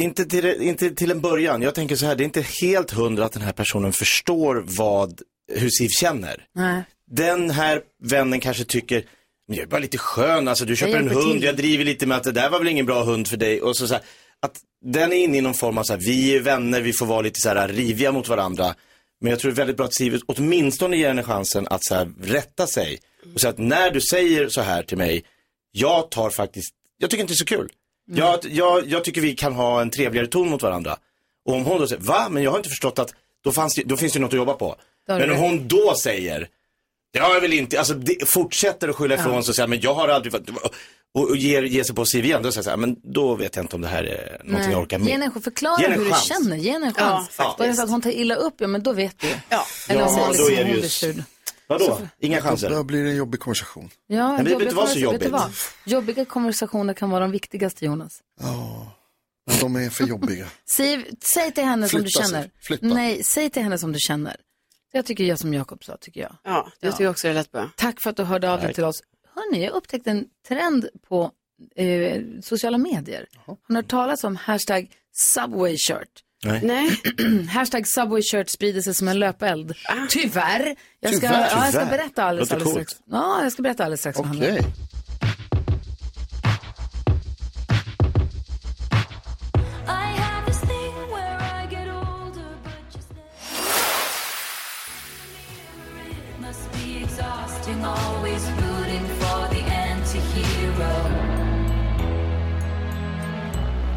inte till, inte till en början. Jag tänker så här, det är inte helt hundra att den här personen förstår vad, hur Siv känner. Nej. Den här vännen kanske tycker, men jag är bara lite skön, alltså du köper en hund, till. jag driver lite med att det där var väl ingen bra hund för dig. Och så, så här, att den är inne i någon form av så här, vi är vänner, vi får vara lite så här riviga mot varandra. Men jag tror det är väldigt bra att Siv åtminstone ger henne chansen att så här rätta sig. Och säga att när du säger så här till mig, jag tar faktiskt, jag tycker inte det är så kul. Jag, jag, jag tycker vi kan ha en trevligare ton mot varandra. Och om hon då säger, va? Men jag har inte förstått att, då, fanns det, då finns det något att jobba på. Men om hon då säger, det har jag väl inte, alltså det, fortsätter att skylla ifrån sig och säga, men jag har aldrig och, och ger, ger sig på Siv igen, då säger jag så här, men då vet jag inte om det här är någonting jag orkar med. Förklara Ge henne en hur chans. du känner. Ge henne en Ja, chans. faktiskt. Bara så att hon tar illa upp, ja men då vet du. Ja. Eller om Ja, då liksom, är det hon Vadå? Inga Då chanser? blir det en jobbig konversation. Ja, Men det behöver inte vara så jobbigt. Jobbiga konversationer kan vara de viktigaste Jonas. Men de är för jobbiga. Siv, säg till henne som du Flytta, känner. Flytta. Nej, säg till henne som du känner. Jag tycker jag som Jakob sa, tycker jag. Ja, jag tycker också det lät bra. Tack för att du hörde av dig till oss. Hörni, jag upptäckte en trend på eh, sociala medier. Har ni hört talas om hashtag Subway shirt? Nej. Nej. <clears throat> hashtag Subway shirt sprider sig som en löpeld. Tyvärr. Jag ska, Tyvärr. Ja, jag ska berätta alldeles, alldeles strax. Ja, jag ska berätta alldeles strax vad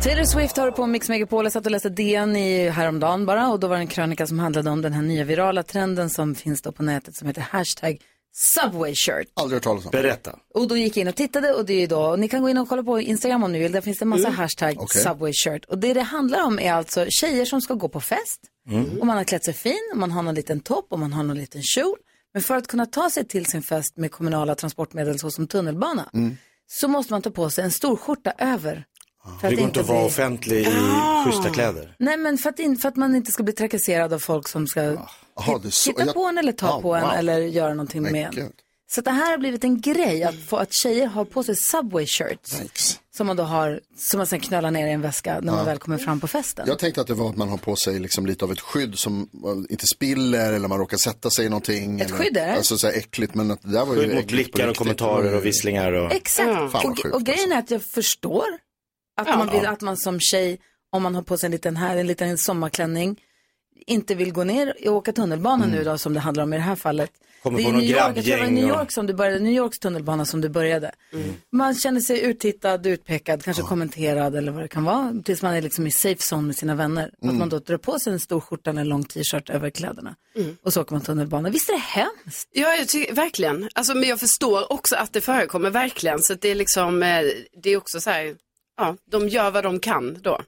Taylor Swift har på Mix Megapol. Jag satt och läste DN i häromdagen bara och då var det en krönika som handlade om den här nya virala trenden som finns då på nätet som heter hashtag Subway shirt. Aldrig hört talas om. Berätta. Och då gick jag in och tittade och det är ju då, och ni kan gå in och kolla på Instagram om ni vill, där finns det en massa hashtag Okej. Subway shirt. Och det det handlar om är alltså tjejer som ska gå på fest och man har klätt sig fin och man har någon liten topp och man har någon liten kjol. Men för att kunna ta sig till sin fest med kommunala transportmedel såsom tunnelbana så måste man ta på sig en stor skjorta över. För Det går inte att vara bli- offentlig i schyssta kläder. Nej, men för att, in, för att man inte ska bli trakasserad av folk som ska Jaha, det är så- titta jag- på en eller ta Ja, på en wow. eller göra någonting Men med en. gud. Så det här har blivit en grej att, få, att tjejer har på sig Subway shirts. Thanks. Som man då har, som man sen knölar ner i en väska när man väl kommer fram på festen. Jag tänkte att det var att man har på sig liksom lite av ett skydd som eh, inte spiller eller man råkar sätta sig i någonting. Ett eller, skydd är det? Alltså så här äckligt men att det där var ju Skydd mot blickar och kommentarer och visslingar och... Exakt. Vad och, och grejen är att jag förstår att, man vill, att man som tjej, om man har på sig en liten, här, en liten sommarklänning, inte vill gå ner och åka tunnelbana nu då som det handlar om i det här fallet. Kommer det är New York, jag tror det var New York som du började, New Yorks tunnelbana som du började. Man känner sig uttittad, utpekad, kanske kommenterad eller vad det kan vara. Tills man är liksom i safe zone med sina vänner. Att man då drar på sig en stor skjorta eller en lång t-shirt över kläderna. Och så åker man tunnelbana. Visst är det hemskt? Ja, jag tycker, verkligen. Alltså, men jag förstår också att det förekommer verkligen. Så det är liksom, eh, det är också så här, ja, de gör vad de kan då.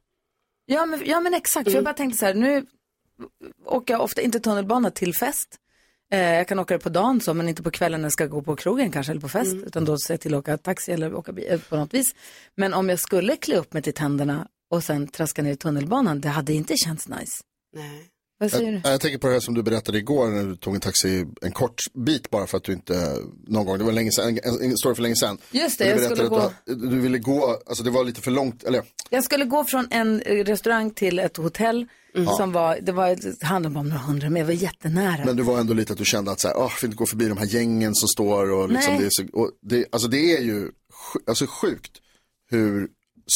Ja men, ja, men exakt. För jag bara tänkte så här, nu åker jag ofta inte tunnelbana till fest. Eh, jag kan åka det på dagen så, men inte på kvällen när jag ska gå på krogen kanske, eller på fest. Utan då ser jag till att åka taxi eller åka bil, eh, på något vis. Men om jag skulle klä upp mig till tänderna och sen traska ner i tunnelbanan, det hade inte känts nice. Nej. Vad säger du? Jag, jag tänker på det här som du berättade igår när du tog en taxi en kort bit bara för att du inte någon gång, det var länge sedan, en, en, story för länge sedan. Just det, Du jag skulle att Du, du ville gå, alltså det var lite för långt, eller Jag skulle gå från en eh, restaurang till ett hotell som var, det var, handlade om några hundra, men jag var jättenära. men det var ändå lite att du kände att så här, jag vill inte gå förbi de här gängen som står och liksom Nej. det är så, och det, alltså det är ju alltså sjukt hur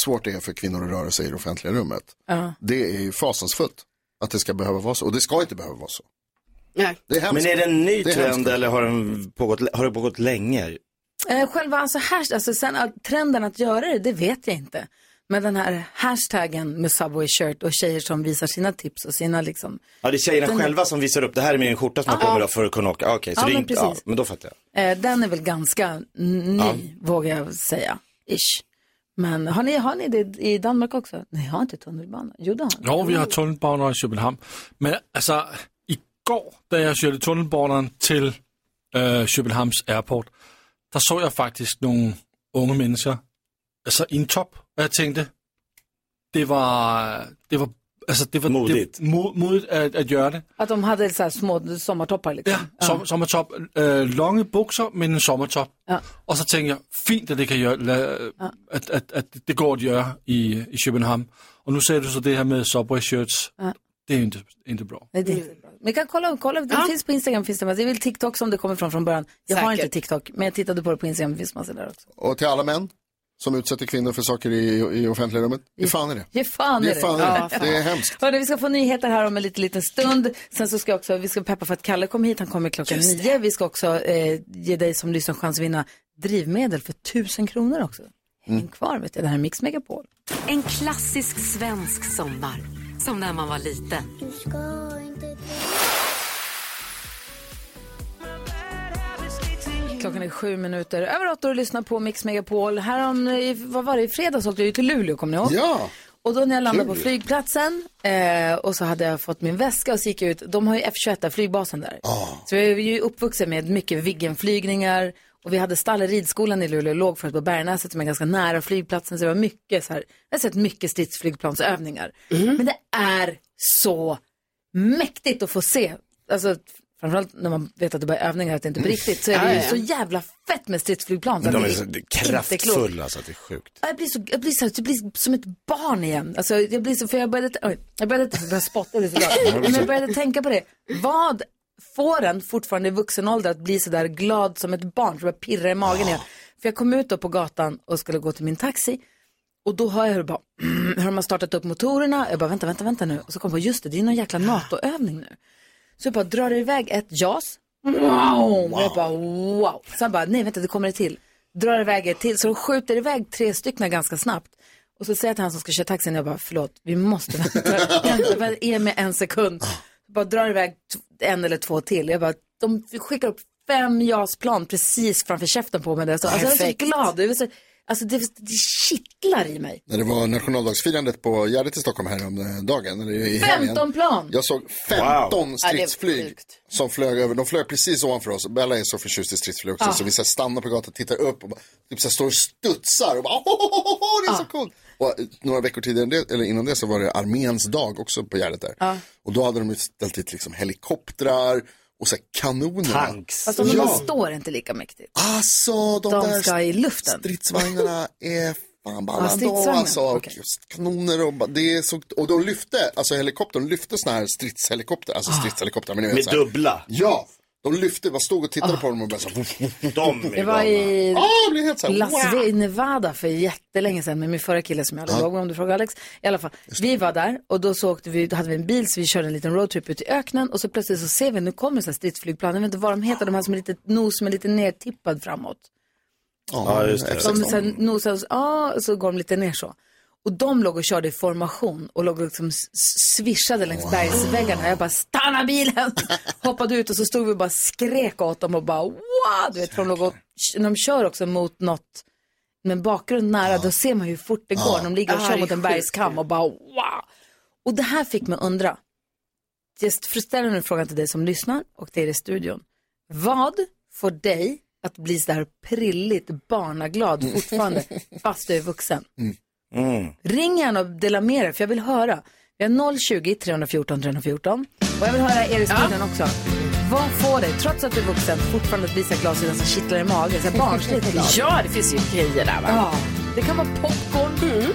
svårt det är för kvinnor att röra sig i det offentliga rummet. Ja. Det är ju fasansfullt att det ska behöva vara så, och det ska inte behöva vara så. Det är. Men är det en ny Det trend eller har, den pågått, har det pågått länge? Eh, själva alltså, hash, alltså sen, att trenden att göra det, det vet jag inte. Men den här hashtaggen med Subway shirt och tjejer som visar sina tips och sina liksom. Ja, det är tjejerna Den- själva som visar upp, det här är min skjorta som jag Ja. kommer för att kunna åka. Ah, Okej, så Ja, det är men inte, ja, precis. men då fattar jag. Eh, den är väl ganska ny, Ja. vågar jag säga. Ish. Men har ni, har ni det i Danmark också? Ni har inte tunnelbana? Jo, det har ni. Jo, vi har tunnelbana i Köpenhamn. Men alltså, igår, när jag körde tunnelbanan till äh, øh, Köpenhamns Airport, där såg jag faktiskt några unga människor, alltså i en topp, och jag tänkte, det var, det var, altså det var Modigt. Det, mod, modigt at, at gøre det. Att de hade så här små sommartoppar liksom. Ja, som, sommertop, øh, lange bukser, men en sommertop. Ja. Og så tænkte jeg, fint at det kan gøre, la, at, at, at det går at gøre i, i København. Og nu ser du så det her med Subway shirts. Ja. Det är inte, inte bra. Nej, det är inte bra. Men kan kolla, kolla det finns på Instagram, finns det, det är väl TikTok som det kommer från från början. Jag har Säkert. inte TikTok, men jag tittade på det på Instagram, det finns massor där också. Och till alla män som utsätter kvinnor för saker i, i offentliga rummet, ge fan i det. Ge fan i Ge det. fan i Ja, det. Det är hemskt. Hörrni, vi ska få nyheter här om en liten, liten stund. Sen så ska också, vi ska peppa för att Kalle kommer hit, han kommer klockan nio. Vi ska också eh, ge dig som lyssnar chans att vinna drivmedel för tusen kronor också. Häng kvar, vet du. Det här är Mix Megapol. En klassisk svensk sommar. Som när man var liten. Klockan är sju minuter över åtta och lyssnar på Mix Megapol. Här om, i- vad var det, i fredags åkte jag ju till Luleå, kommer ni ihåg? Ja. Och då när jag landade på flygplatsen eh, och så hade jag fått min väska och så gick jag ut. De har ju F21 där, flygbasen där. Så jag är ju uppvuxen med mycket Viggenflygningar och vi hade stall i ridskolan i Luleå, låg förut på Bergnäset som är ganska nära flygplatsen. Så det var mycket så här, jag har sett mycket stridsflygplansövningar. Men det är så mäktigt att få se. Alltså, framförallt när man vet att det bara är övningar, att det inte är på riktigt, så är det ju så jävla fett med stridsflygplan. Så de är så det är kraftfulla så att det är sjukt. Ja, Jag blir, så, jag, blir så, jag blir som ett barn igen. Alltså, jag blir så, för jag började, oj, jag började, jag började spotta, glad. Men jag började tänka på det. Vad får en fortfarande i vuxen ålder att bli så där glad som ett barn? Så jag pirrar i magen igen. För jag kom ut då på gatan och skulle gå till min taxi. Och då hör jag hur, bara, <clears throat> hur de har startat upp motorerna. Jag bara, vänta, vänta, vänta nu. Och så kom jag på, just det, det är någon jäkla NATO-övning nu. Så jag bara drar iväg ett JAS. Wow! Och jag bara, wow. Sen bara, nej vänta, det kommer det till. Drar iväg ett till. Så de skjuter iväg tre stycken ganska snabbt. Och så säger jag till han som ska köra taxin, jag bara, förlåt, vi måste vänta. vänta, ge mig en sekund. Bara drar iväg en eller två till. Jag bara, de skickar upp fem JAS-plan precis framför käften på mig. Där. Så, alltså, jag var så glad. Jag så, alltså, det, det kittlar i mig. När det var nationaldagsfirandet på Gärdet i Stockholm här om eh, dagen. Eller i helgen. 15 plan! Jag såg 15 Ja, det var stridsflyg sjukt. som flög över. De flög precis ovanför oss. Bella är så förtjust i stridsflyg också. Ah. Så vi så stannar på gatan, tittar upp och bara, typ så står och studsar. Och bara, oh, oh, oh, oh, det är så coolt. Och eh, några veckor tidigare, än det, eller innan det så var det arméns dag också på Gärdet där. Och då hade de ställt dit liksom helikoptrar och så här kanoner. Tanks. Fast de Ja. står inte lika mäktigt. Alltså, de, De där ska i luften. stridsvagnarna är fan balla Ja, alltså. Just kanoner och det är så, och de lyfte, alltså helikoptern lyfte såna här stridshelikopter, alltså stridshelikopter. Men ni vet, Med så här. dubbla. Ja, de lyfte, bara stod och tittade på dem och bara så De är Det var i ah, jag blev helt så här, Las wow. Vegas, Nevada för jättelänge sedan med min förra kille som jag aldrig låg med om du frågar Alex. I alla fall, vi var där och då så åkte vi, då hade vi en bil så vi körde en liten roadtrip ut i öknen och så plötsligt så ser vi, nu kommer så här stridsflygplan, jag vet inte vad de heter, de här som är lite, nos som är lite nertippad framåt. Ja, just det. Som sen nosar, ja, så går de lite ner så. Och de låg och körde i formation och låg och liksom s- s- svischade längs bergsväggarna. Jag bara, stanna bilen! <laughs> Hoppade ut och så stod vi och bara skrek åt dem och bara, wow! Du vet, för de, låg och, de kör också mot något med bakgrund nära, då ser man hur fort det går. De ligger och kör mot en bergskam och bara, wow! Och det här fick mig undra. Jag ställer nu frågan till dig som lyssnar och till er i studion. Vad får dig att bli så där prilligt barnaglad fortfarande <laughs> fast du är vuxen? Mm. Ring gärna och dela med er för jag vill höra. Vi har 020 314 314 och jag vill höra er i studion också. Vad får dig, trots att du är vuxen, fortfarande att så det nästan kittlar i magen, så barnsligt glad? <laughs> Ja, det finns ju grejer där va? Ja, det kan vara popcorn,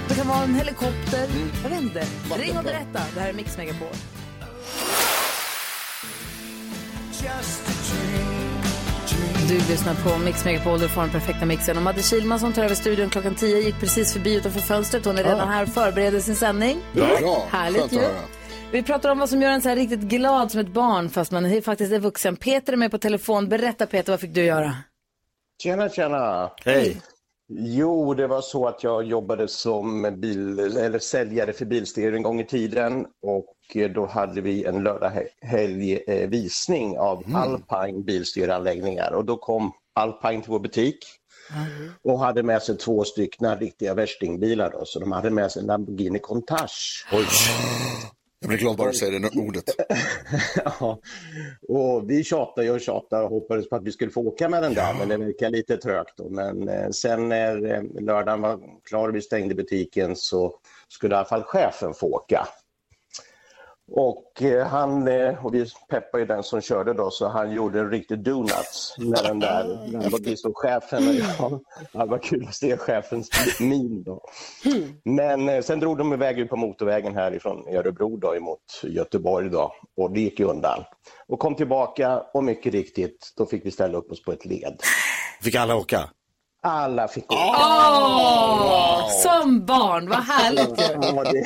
det kan vara en helikopter, jag vet inte. Ring och berätta, det här är Mix Megapol. Du lyssnar på Mix Megapol, du får den perfekta mixen. Och Madde Kihlman som tar över studion klockan 10 gick precis förbi utanför fönstret. Hon är redan här och förbereder sin sändning. Bra, Härligt ju. Vi pratar om vad som gör en så här riktigt glad som ett barn fast man är faktiskt är vuxen. Peter är med på telefon. Berätta Peter, vad fick du göra? Tjena, tjena! Hej! Jo, det var så att jag jobbade som bil, eller säljare för bilstereo en gång i tiden och då hade vi en lördaghelg eh, visning av Alpine bilstereoanläggningar och då kom Alpine till vår butik och hade med sig två stycken riktiga värstingbilar då, så de hade med sig en Lamborghini Countach. Oj. Jag blir glad bara du säger det ordet. <laughs> ja. Och vi tjatade och tjatade och hoppades på att vi skulle få åka med den där, men det verkar lite trögt. Då. Men eh, sen när eh, lördagen var klar och vi stängde butiken så skulle i alla fall chefen få åka. Och eh, han, eh, och vi peppade ju den som körde då, så han gjorde en riktig donuts när den där, när var vi stod chefen och jag. Det var kul att se chefens min då. Men eh, sen drog de iväg ut på motorvägen härifrån Örebro då emot Göteborg då och det gick ju undan. Och kom tillbaka och mycket riktigt, då fick vi ställa upp oss på ett led. Fick alla åka? Alla fick åka. Åh, som barn, vad härligt. Ja, det...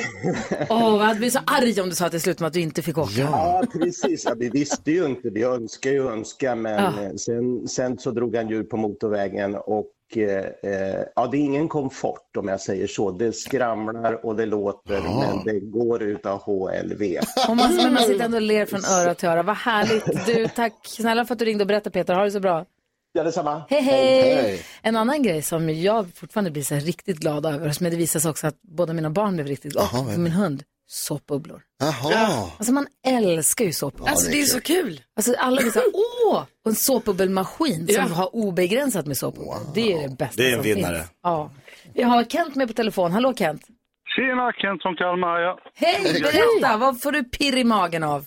Åh, jag blivit så arg om du sa till slut med att du inte fick åka. Ja, precis. Ja, vi visste ju inte. Vi önskar ju önska, men Ja. eh, sen, sen så drog han ju på motorvägen och eh, eh, ja, det är ingen komfort om jag säger så. Det skramlar och det låter, men det går utav HLV. Och man, men man sitter ändå och ler från öra till öra. Vad härligt. Du, tack snälla för att du ringde och berättade Peter. Ha det så bra. Ja, detsamma. Hej, hej. En annan grej som jag fortfarande blir så här riktigt glad över, som det visar sig också att båda mina barn blev riktigt glada, och min hund, såpbubblor. Jaha. Alltså man älskar ju såpbubblor. Alltså det är så kul. Alltså alla blir så här, åh! Och en såpbubbelmaskin som Ja. har obegränsat med såpbubblor. Det är det bästa Det är en som vinnare. finns. Ja. Vi har Kent med på telefon. Hallå Kent. Tjena, Kent från Kalmar. Ja. Hej, berätta. Vad får du pirr i magen av?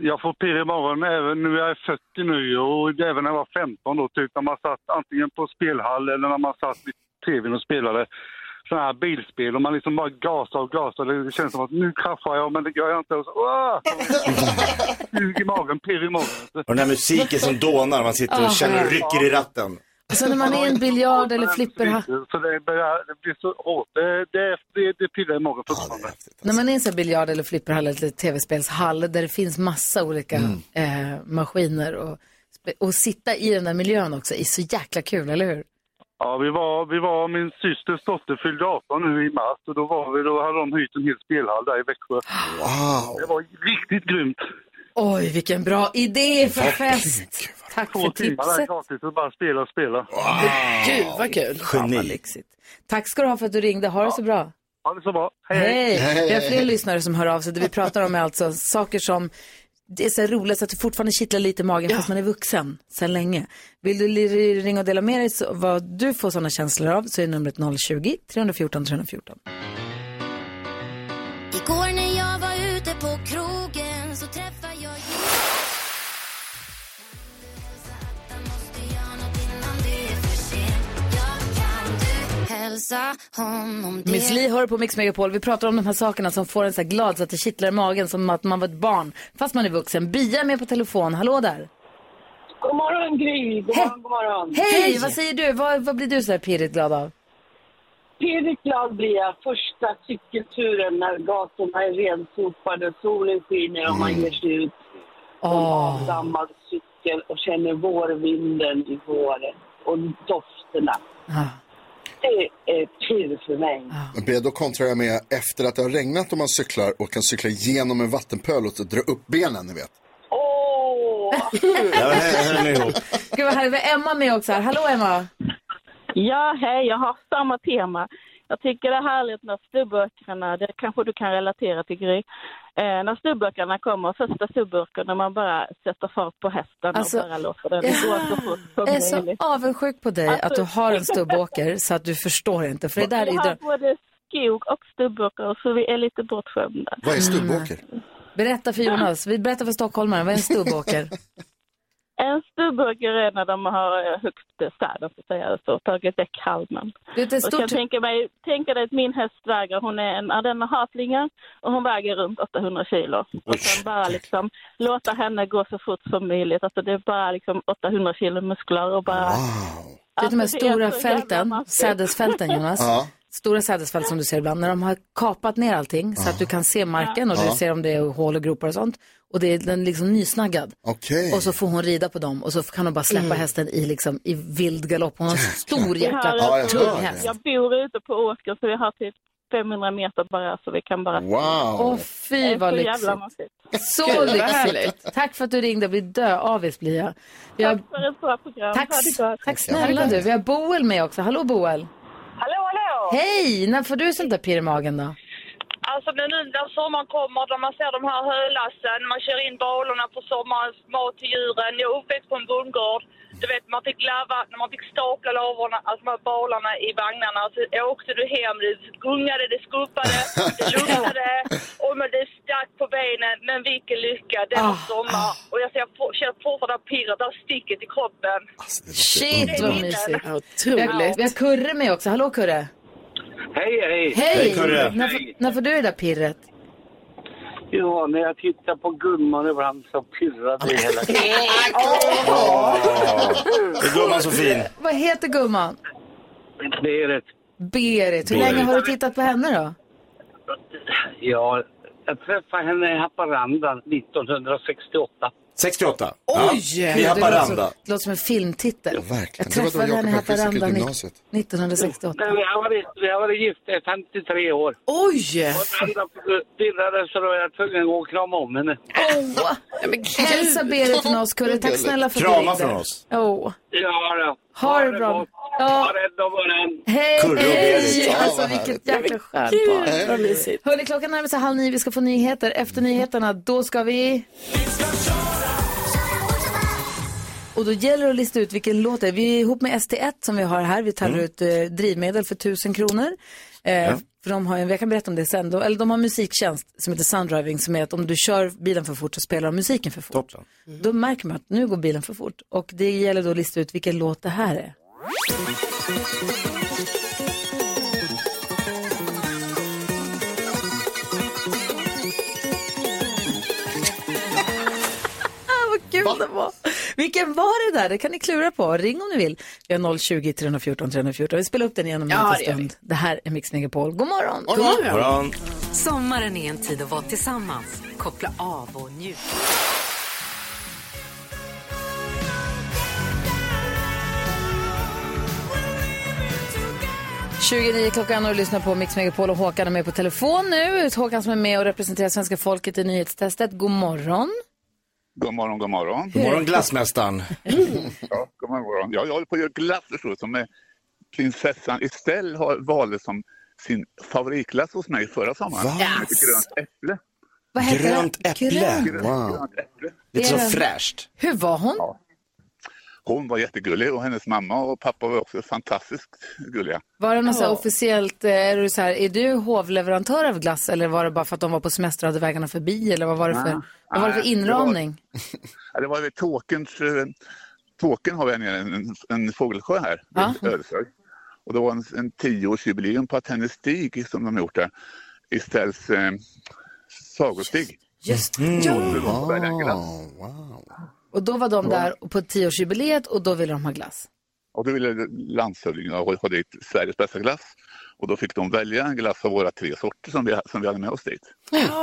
Jag får pirr i morgon även nu jag är 40 nu och även när jag var 15 då, typ när man satt antingen på spelhall eller när man satt vid tvn och spelade sådana här bilspel och man liksom bara gasar och gasar. Det känns som att nu kraschar jag men det gör jag inte. Och så! <laughs> Sug i magen, pirr i magen. Och den här musiken som dånar, man sitter och känner ja. rycker i ratten. Sen när man är i en biljard eller flipperhall. Så det, börjar, det blir så hårt. Det, det, det, det pirrar i magen fortfarande. När man är i en sån biljard eller flipperhall eller tv-spelshall där det finns massa olika eh, maskiner och, och sitta i den där miljön också är så jäkla kul, eller hur? Ja, vi var, vi var, min systers dotter fyllde 18 nu i mars och då var vi, då hade de hyrt en hel spelhall där i Växjö. Wow. Det var riktigt grymt. Oj, vilken bra idé för fest! Tack Två för timmar där tipset. gratis och bara spela och spela. Gud vad kul. Geni. Tack ska du ha för att du ringde. Ha det så bra. Ha det så bra. Hej, Hej! Vi har fler lyssnare som hör av sig. Det vi pratar om är alltså saker som det är så här roligt att det fortfarande kittlar lite i magen fast man är vuxen sedan länge. Vill du li- ringa och dela med dig så, vad du får sådana känslor av så är numret 020-314 314. Miss Li hör på Mix Megapol. Vi pratar om de här sakerna som får en så här glad så att det kittlar i magen som att man var ett barn fast man är vuxen. Bia är med på telefon. Hallå där! God morgon Gry, god morgon, god morgon. Hej! Vad säger du? Vad, vad blir du så här pirrigt glad av? Pirrigt glad blir jag första cykelturen när gatorna är rensopade, solen skiner och man ger sig ut på en Åh. avdammad cykel och känner vårvinden i håret och dofterna. Ah. Det är pirr för mig. Men Då kontrar jag med efter att det har regnat och man cyklar och kan cykla genom en vattenpöl och dra upp benen, ni vet. Åh! Ja, här, här är ni ihop. Gud vad härligt. Vi har Emma med också här. Hallå Emma! Ja, hej, jag har samma tema. Jag tycker det är härligt när stubburkarna, det kanske du kan relatera till Gry, eh, när stubburkarna kommer, första stubburken, när man bara sätter fart på hästen Alltså, och bara låter den ja. gå så fort som Jag är så möjligt. avundsjuk på dig att du har en <laughs> stubbåker så att du förstår inte. För det där Vi är både skog och stubburkar så vi är lite bortskämda. Vad är stubbåker? Berätta för Jonas. Vi berättar för stockholmaren. Vad är en stubbåker? <laughs> En stubburker är när de har eh, högst städen så att säga, så tagit däckhalmen. Det är ett Och stort- kan tänka mig, tänka dig att min häst väger, hon är en ja, den har hatlingar och hon väger runt 800 kilo. Och sen bara liksom låta henne gå så fort som möjligt. Alltså det är bara liksom 800 kilo muskler och bara... Wow. Det är de här Alltså, stora fälten, sädesfälten Jonas. Ja. stora sädesfält som du ser ibland, när de har kapat ner allting så att du kan se marken och du ser om det är hål och gropar och sånt. Och det är den liksom nysnaggad. Okej. Och så får hon rida på dem och så kan hon bara släppa Mm. hästen i, liksom, i vild galopp. Hon har en stor jäkla tung häst. Jag bor ute på åker så vi har typ 500 meter bara så vi kan bara... Wow! Åh fy vad lyxigt. Så lyxigt. Tack för att du ringde, jag blir döavis blir jag. Vi har... Tack för ett bra program. Tack, gott. tack snälla du. Vi har Boel med också. Hallå Boel. Hallå, hallå! Hej! När får du sånt där pirr i magen då? Alltså när nu när sommaren kommer, när man ser de här hölassen, man kör in balorna på sommarens mat till djuren. Jag är uppväxt på en bondgård. Du vet, man fick lava, när man fick stapla lavorna, alltså de här balarna i vagnarna. Så åkte du hem, det gungade, det skuppade, det <laughs> luktade och men det stack på benen. Men vilken lycka, det var sommar. Och jag ser, känner fortfarande pirret, det här sticket i kroppen. Shit vad mysigt. Otroligt. Vi har, vi har Kurre med också. Hallå Kurre. Hej, hej! Hej! När, får- när får du det där pirret? Ja, när jag tittar på gumman ibland så pirrar det hela <laughs> tiden. Är gumman så fin. Vad heter gumman? Det är rätt. Berit. Hur länge har du tittat på henne då? Ja, jag träffade henne i Haparanda 1968. 68. Oj! I Det låter, Haparanda. som- det låter som en filmtitel. Ja, verkligen. Jag Det var då träffade henne i Haparanda gymnasiet. 1968. Nej, vi har varit, vi har varit gifta i 53 år. Oj! Pirrade så då var jag tvungen att gå och krama om henne. Åh! Hälsa Berit från oss Kurre. Tack snälla för att du Krama ringde. från oss. Åh. Ja, då. Ha det bra. Ja. Hej, hej! Ja, Alltså vilket jäkla skönt Gud, par. vad mysigt. Hörni, klockan närmar sig halv nio. Vi ska få nyheter. Efter nyheterna, då ska vi... Och då gäller det att lista ut vilken låt det är. Vi är ihop med ST1 som vi har här. Vi tävlar ut eh, drivmedel för tusen kronor. Eh, För de har, jag kan berätta om det sen. De, eller de har musiktjänst som heter Sundriving som är att om du kör bilen för fort så spelar de musiken för fort. Toppen. Då märker man att nu går bilen för fort. Och det gäller då att lista ut vilken låt det här är. Vad kul det var. Vilken var det där? Det kan ni klura på. Ring om ni vill. Vi har 020 314 314. Vi spelar upp den igen om en Ja, liten det gör vi. stund. Det här är Mix Megapol. God morgon. God morgon. Morgon. Sommaren är en tid att vara tillsammans, koppla av och njuta. 29 klockan och lyssnar på Mix Megapol och Håkan är med på telefon nu. Håkan som är med och representerar svenska folket i nyhetstestet. God morgon. God morgon, god morgon. God morgon glassmästaren. Ja, god morgon. Ja, jag håller på att göra glass du, som är prinsessan Estelle har valde som sin favoritglass hos mig förra sommaren. Heter Grönt äpple. Vad heter Grönt det? äpple. Grönt. Wow. grönt äpple. Lite så fräscht. Hur var hon? Hon var jättegullig och hennes mamma och pappa var också fantastiskt gulliga. Var det något så här officiellt, eh, är du, så här, är du hovleverantör av glass eller var det bara för att de var på semester och hade vägarna förbi eller vad var det för, Nej. vad var det för Nej, det var- inramning? <laughs> Det var väl Tåkens... eh, Tåken har vi en, en, en fågelsjö här, Ja. Ödeshög. Och det var en, en tioårsjubileum på att hennes stig som de gjort där, Estelles eh, sagostig. Just Mm. ja. Och då var de där på tioårsjubileet och då ville de ha glass. Och då ville landshövdingen ha ha dit Sveriges bästa glass. Och då fick de välja en glass av våra tre sorter som vi, som vi hade med oss dit.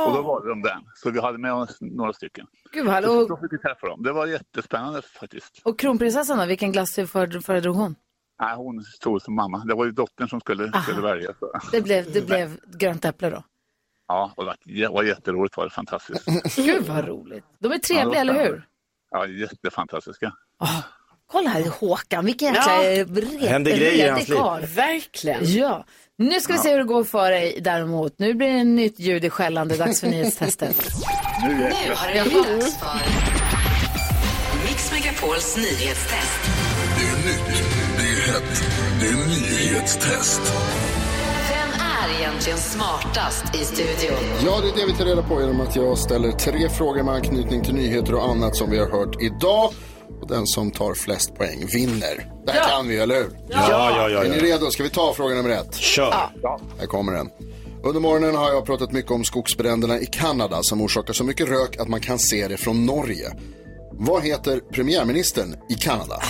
Och då valde de den. Så vi hade med oss några stycken. Gud härligt. Så då fick vi träffa dem. Det var jättespännande faktiskt. och kronprinsessan då, vilken glass för- föredrog hon? Nej, hon stod som mamma. Det var ju dottern som skulle, skulle välja. Så. Det blev, det <laughs> blev grönt äpple då. Ja, och det var, jätteroligt. var det fantastiskt. Gud vad roligt. De är Ja, trevliga, det eller hur? Ja, jättefantastiska. Kolla här Håkan, vilken jäkla Ja. red, Händer grejer i hans redig liv. karl. Verkligen. Ja, nu ska vi se hur det går för dig däremot. Nu blir det nytt ljud i skällande, dags för nyhetstestet. <laughs> Nu Nu har det dags för Mix Megapols nyhetstest. Det är nytt, det är hett, det är nyhetstest. Egentligen smartast i studion? Ja, det är det vi tar reda på genom att jag ställer tre frågor med anknytning till nyheter och annat som vi har hört idag. Och den som tar flest poäng vinner. Det här kan vi, eller hur? Ja, ja, ja. Är ni ja. redo? Ska vi ta fråga nummer ett? Kör. Här kommer den. Under morgonen har jag pratat mycket om skogsbränderna i Kanada som orsakar så mycket rök att man kan se det från Norge. Vad heter premiärministern i Kanada?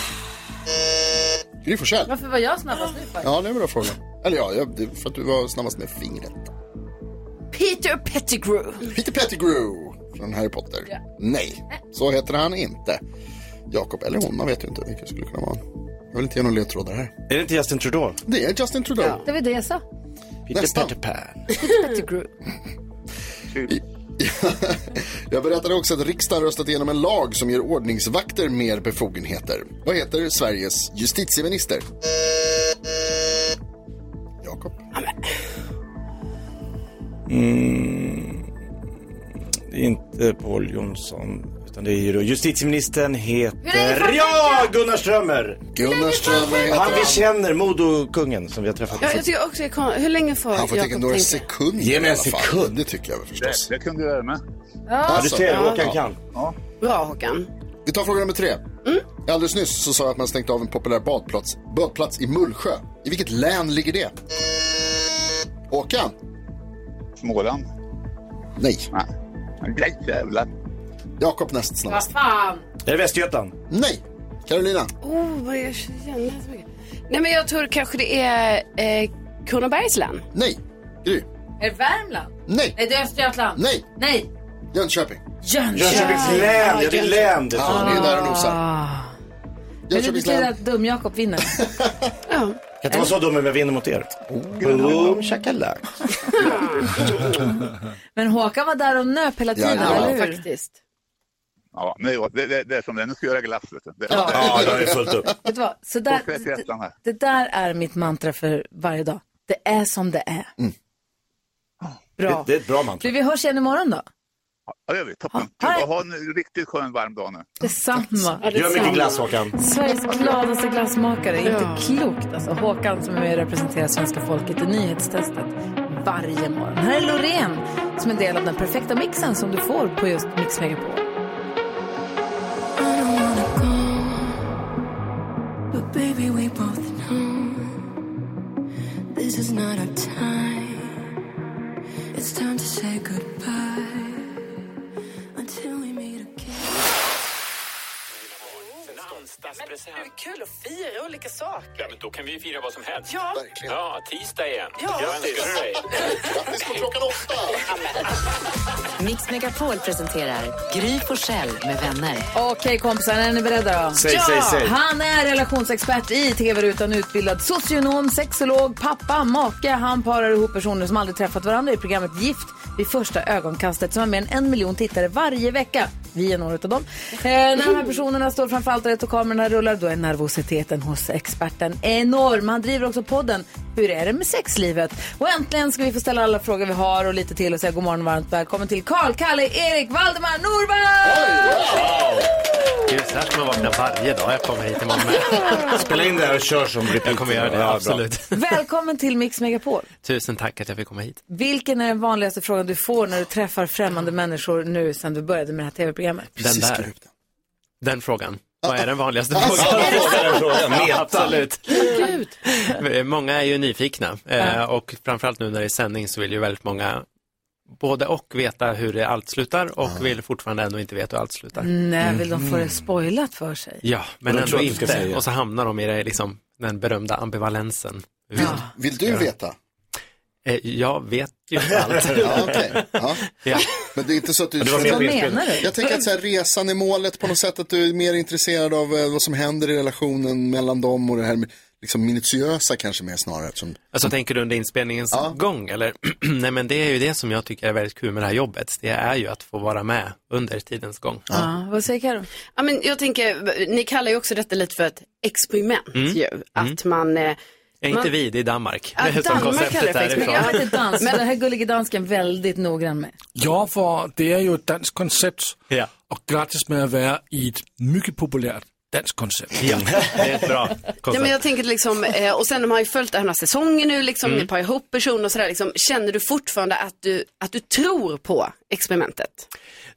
Gry Forssell. Varför var jag snabbast nu för? Ja, det är en bra fråga. Eller ja, jag, det är för att du var snabbast med fingret. Peter Pettigrew. Peter Pettigrew från Harry Potter. Nej, så heter han inte. Jakob eller hon, man vet ju inte vilka det skulle kunna vara. Jag vill inte ge några ledtrådar här. Är det inte Justin Trudeau? Det är Justin Trudeau. Det var det jag sa. Peter Nästan. Peter Pan. Peter Pettigrew. <laughs> Jag berättade också att riksdagen röstat igenom en lag som ger ordningsvakter mer befogenheter. Vad heter Sveriges justitieminister? Jakob. Mm, det är inte Paul Jonsson. Utan det är ju då justitieministern heter... Ja! Gunnar Strömmer! Gunnar Strömmer heter Han vi känner, Modokungen som vi har träffat. Ja, jag tycker också det är kon- Hur länge får Han får tänka Jakob några tänka? sekunder Ge mig i en alla fall. sekund. Det tycker jag väl förstås. Det, det kunde du göra med. Ja, du ser, Håkan kan. Bra Håkan. Vi tar fråga nummer tre. Alldeles nyss så sa jag att man stängt av en populär badplats, badplats i Mullsjö. I vilket län ligger det? Håkan? Småland. Nej. Nej, jävlar. Jakob näst snabbast. fan? Är det Västergötland? Nej. Carolina? Oh, vad jag känner så mycket. Nej, men jag tror kanske det är eh, Kronobergs län. Nej. Gry? Är det Värmland? Nej. Är det Östergötland? Nej. Nej. Jönköping. Jönköping. Jönköpings län, ja det är län det Ja, det är där det nosar. Men det betyder att Dum-Jakob vinner. <laughs> Ja. Kan inte vara så dum om jag vinner mot er. Boom shakalak. <laughs> Men Håkan var där och nöp hela tiden, Ja, eller hur? Faktiskt. Ja, men det, det, det, det är som det är. Nu ska jag göra glass. Vet du. Det, Ja. Ja, jag är fullt upp. Vet du vad? Så där, här. det där är mitt mantra för varje dag. Det är som det är. Mm. Bra. Det, det är ett bra mantra. Du, vi hörs igen imorgon då. Ja, det gör vi. Toppen. Ha- ha det. Ha en riktigt skön varm dag nu. Detsamma. Gör mycket glass Håkan. Sveriges gladaste glassmakare. Inte klokt alltså. Håkan som är med och representerar svenska folket i nyhetstestet varje morgon. Här är Loreen som är en del av den perfekta mixen som du får på just Mix Megapol. Baby, we both know this is not our time. It's time to say goodbye Kul att fira olika saker. Ja, men då kan vi ju fira vad som helst. Ja. Ja, tisdag igen. Ja. Dig? Grattis på klockan åtta! Mix Megapol presenterar Gry Forssell med vänner. Okej kompisar, är ni beredda då? Säg, säg, säg. Han är relationsexpert i tv-rutan, utbildad socionom, sexolog, pappa, make. Han parar ihop personer som aldrig träffat varandra i programmet Gift vid första ögonkastet som har mer än en miljon tittare varje vecka. Vi är några av dem. Eh, när de här personerna står framför altaret och kamerorna rullar då är nervositeten hos experten enorm. Han driver också podden Hur är det med sexlivet? Och äntligen ska vi få ställa alla frågor vi har och lite till och säga god morgon och varmt välkommen till Karl, Kalle, Erik, Valdemar, Norberg! Gud, så här ska man vakna varje dag jag kommer hit imorgon med. <laughs> Spela in det här och kör som repeat. Jag kommer göra det, Ja, bra. absolut. <laughs> <laughs> Välkommen till Mix Megapol. Tusen tack att jag fick komma hit. Vilken är den vanligaste frågan du får när du träffar främmande människor nu sen du började med det här tv-programmet? Den där. Den frågan. Vad är den vanligaste Alltså, frågan? Ja, meta. absolut. Gud. Många är ju nyfikna eh, och framförallt nu när det är sändning så vill ju väldigt många både och veta hur det allt slutar och vill fortfarande ändå inte veta hur allt slutar. Nej, vill de få det spoilat för sig? Ja, men ändå inte. Och så hamnar de i det, liksom, den berömda ambivalensen. Vill, vill du veta? Eh, Jag vet ju allt. <laughs> Ja, okej. Ja. Ja. Men det är inte så att du... Vad menar du? Jag tänker att så här, resan är målet på något sätt, att du är mer intresserad av eh, vad som händer i relationen mellan dem och det här liksom minutiösa kanske mer snarare. Eftersom, Alltså tänker du under inspelningens Ja. gång eller? <clears throat> Nej men det är ju det som jag tycker är väldigt kul med det här jobbet. Det är ju att få vara med under tidens gång. Ja, vad säger Karo? Ja, men jag tänker, ni kallar ju också detta lite för ett experiment Mm. ju. Att man... Eh, Är man inte vi, det är Danmark. Ja, Det är som Danmark kallar det för därifrån. Jag vet inte dans, men det här gullige dansken väldigt noggrann med. Ja, för det är ju ett danskt koncept. Ja. Och grattis med att vara i ett mycket populärt danskt koncept. Ja, det är ett bra Ja, koncept. men jag tänker liksom, eh, och sen har man ju följt den här säsongen nu, liksom, Mm. ni par ihop personer och sådär. Liksom, känner du fortfarande att du, att du tror på experimentet?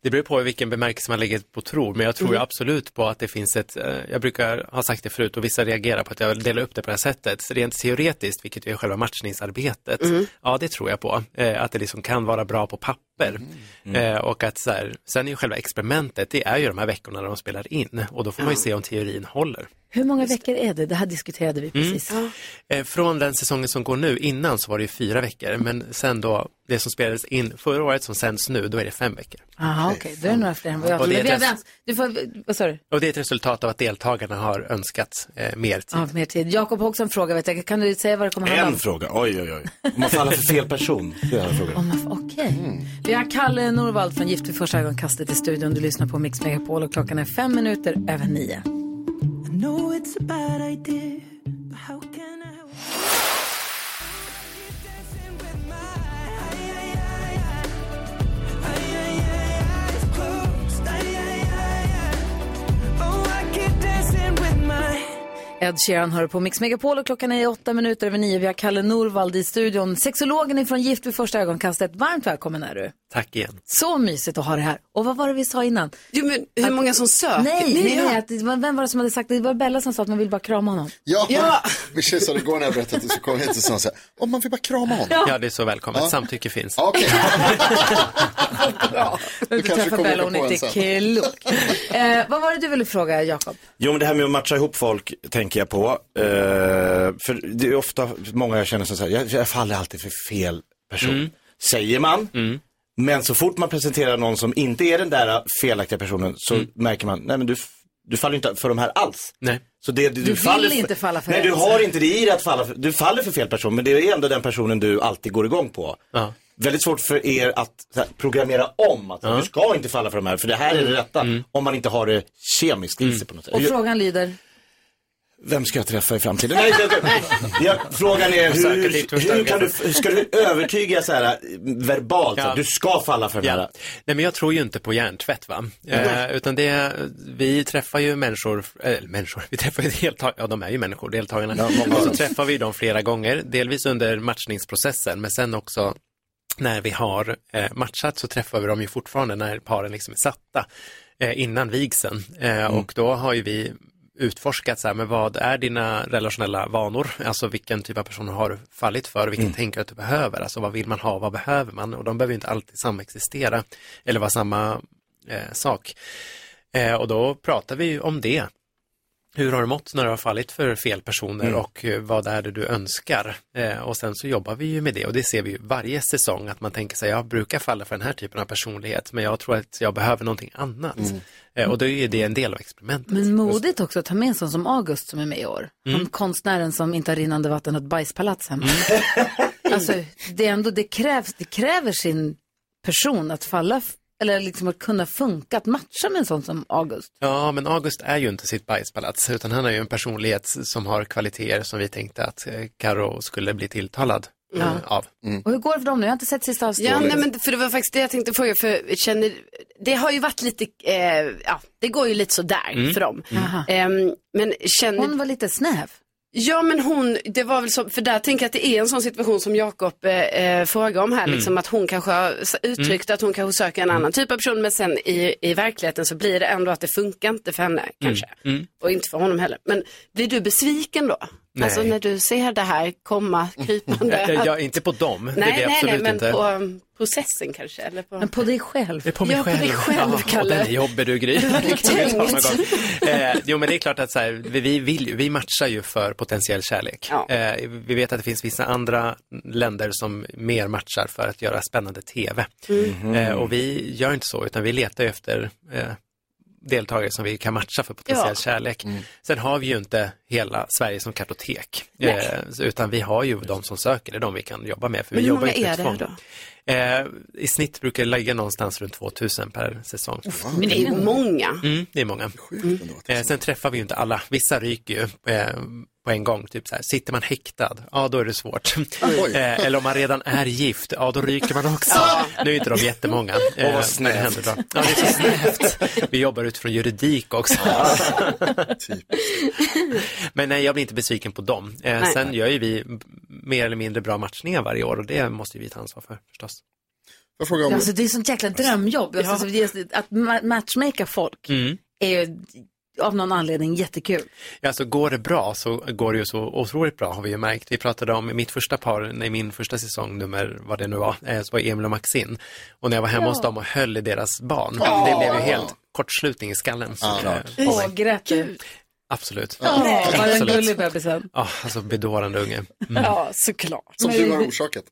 Det beror på i vilken bemärkelse man lägger på tror, men jag tror Mm. absolut på att det finns ett, eh, jag brukar ha sagt det förut och vissa reagerar på att jag delar upp det på det här sättet. Så rent teoretiskt, vilket är själva matchningsarbetet, Mm. ja det tror jag på. Eh, att det liksom kan vara bra på papper. Eh, och att så här, sen är ju själva experimentet, det är ju de här veckorna när de spelar in och då får man ju se om teorin håller. Hur många veckor är det? Det här diskuterade vi Mm. precis. Eh, Från den säsongen som går nu, innan så var det ju fyra veckor, men sen då, det som spelades in förra året som sänds nu, då är det fem veckor. Jaha, okej. Då är det några fler än vad jag trodde. Vi rätt. ens- Du får, vad sa du? Och det är ett resultat av att deltagarna har önskat eh, mer tid. Ja, mer tid. Jakob har också en fråga, vet jag. Kan du säga vad det kommer handla om? En fråga, oj oj oj. Om man faller för fel person, det är en fråga. Om man- Okej. Vi har Kalle Norvald från Gift vid första ögonkastet i studion. Du lyssnar på Mix Megapol och klockan är fem minuter över nio. Know it's a bad idea, but how Ed Sheeran hör på Mix Megapol och klockan är åtta minuter över nio. Vi har Kalle Norvald i studion. Sexologen ifrån Gift vid första ögonkastet. Varmt välkommen är du. Tack igen. Så mysigt att ha det här. Och vad var det vi sa innan? Jo, men hur många som söker? Nej, nej, Ja. nej. Att, vem var det som hade sagt det? Det var Bella som sa att man vill bara krama honom. Ja, Ja. min tjej sa det igår när jag berättade det så kom hit och sa så här, om man vill bara krama honom. Ja, det är så välkommet. Ja. Samtycke finns. Okej. <laughs> Du kanske träffar Bella, hon är en inte klok. Eh, vad var det du ville fråga, Jakob? Jo, men det här med att matcha ihop folk tänker jag på. Eh, för det är ofta många jag känner som säger, jag, jag faller alltid för fel person. Mm. Säger man. Men så fort man presenterar någon som inte är den där felaktiga personen så Mm. märker man, nej men du, du faller inte för de här alls. Nej. Så det, du, Du faller vill inte falla för Nej, du har inte det i dig att falla för, du faller för fel person, men det är ändå den personen du alltid går igång på. Ja. Väldigt svårt för er att så här, programmera om att du ska inte falla för de här, för det här är det rätta. Om man inte har det kemiskt i sig på något sätt. Och frågan lyder? Vem ska jag träffa i framtiden? Nej, det, det, ja, frågan är hur, hur kan du, ska du övertyga så här verbalt, Ja. att du ska falla för den här? Ja. Nej, men jag tror ju inte på hjärntvätt, va? Eh, utan det, vi träffar ju människor, eller människor, <laughs> vi träffar ju deltagare, ja de är ju människor, deltagarna. Ja, och så träffar vi dem flera gånger, delvis under matchningsprocessen, men sen också när vi har eh, matchat så träffar vi dem ju fortfarande när paren liksom är satta eh, innan vigseln. Eh, Och då har ju vi utforskat så här, men vad är dina relationella vanor? Alltså vilken typ av personer har du fallit för? Vilken tänker du att du behöver? Alltså vad vill man ha? Vad behöver man? Och de behöver inte alltid samexistera eller vara samma eh, sak. Eh, och då pratar vi ju om det. Hur har du mått när du har fallit för fel personer Mm. och eh, vad är det du önskar? Eh, och sen så jobbar vi ju med det och det ser vi ju varje säsong att man tänker sig, jag brukar falla för den här typen av personlighet men jag tror att jag behöver någonting annat. Eh, och då är det en del av experimentet. Men modigt också att ta med en sån som August som är med i år. Mm. Han konstnären som inte har rinnande vatten och ett bajspalats hemma. alltså, det, är ändå, det, krävs, det kräver sin person att falla, eller liksom att kunna funka, att matcha med en sån som August. Ja, men August är ju inte sitt bajspalats, utan han är ju en personlighet som har kvaliteter som vi tänkte att eh, Karo skulle bli tilltalad eh, Ja. av. Och hur går det för dem nu? Jag har inte sett sista avsnittet. Ja, nej, men för det var faktiskt det jag tänkte fråga, för jag känner, det har ju varit lite, eh, ja, det går ju lite sådär Mm. för dem. Jaha. Ehm, men känner... Hon var lite snäv. Ja, men hon, det var väl så, för där tänker jag att det är en sån situation som Jakob eh, eh, frågar om här, Mm. liksom att hon kanske har uttryckt att hon kanske söker en annan typ av person, men sen i, i verkligheten så blir det ändå att det funkar inte för henne kanske. Mm. Och inte för honom heller. Men blir du besviken då? Nej. Alltså när du ser det här komma krypande? <laughs> Ja, inte på dem, det nej, jag nej, absolut nej, men inte. på um, processen kanske? Eller på... Men på dig själv. Det är på mig Ja, på själv. dig själv, ja, Kalle. Och den är jobbig du Gry. <laughs> Det. Eh, jo men det är klart att så här, vi, vi, vill ju, vi matchar ju för potentiell kärlek. Eh, vi vet att det finns vissa andra länder som mer matchar för att göra spännande tv. Mm. Eh, och vi gör inte så utan vi letar ju efter eh, deltagare som vi kan matcha för potentiell Ja. kärlek. Sen har vi ju inte hela Sverige som kartotek, eh, utan vi har ju de som söker, det är de vi kan jobba med. För Men vi hur jobbar många är det då? Eh, I snitt brukar det ligga någonstans runt 2000 per säsong. Men det är ju många. Mm, det är många. Eh, sen träffar vi ju inte alla. Vissa ryker ju eh, på en gång. Typ så här, sitter man häktad, ja då är det svårt. <laughs> eh, eller om man redan är gift, ja då ryker man också. Nu är inte de jättemånga. Åh, vad men snällt. det. Ja, det är så snällt. Vi jobbar utifrån juridik också. <laughs> Men nej, jag blir inte besviken på dem. Eh, Nej. sen gör ju vi mer eller mindre bra matchningar varje år och det måste vi ta ansvar för förstås. Jag frågar om... Alltså, det är sånt jäkla drömjobb. Alltså, så det är- Att ma- matchmaka folk Mm. är ju av någon anledning jättekul. Ja, alltså går det bra så går det ju så otroligt bra har vi ju märkt. Vi pratade om mitt första par, i min första säsong, nummer vad det nu var, eh, så var Emil och Maxine. Och när jag var hemma Ja. hos dem och höll i deras barn, Ja. det blev ju helt kortslutning i skallen. Ja, eh, Åh, grät du? Absolut. Ja, var det en Absolut. gullig bebisen? Ja, alltså bedårande unge. Mm. Ja, såklart. Som du har orsakat.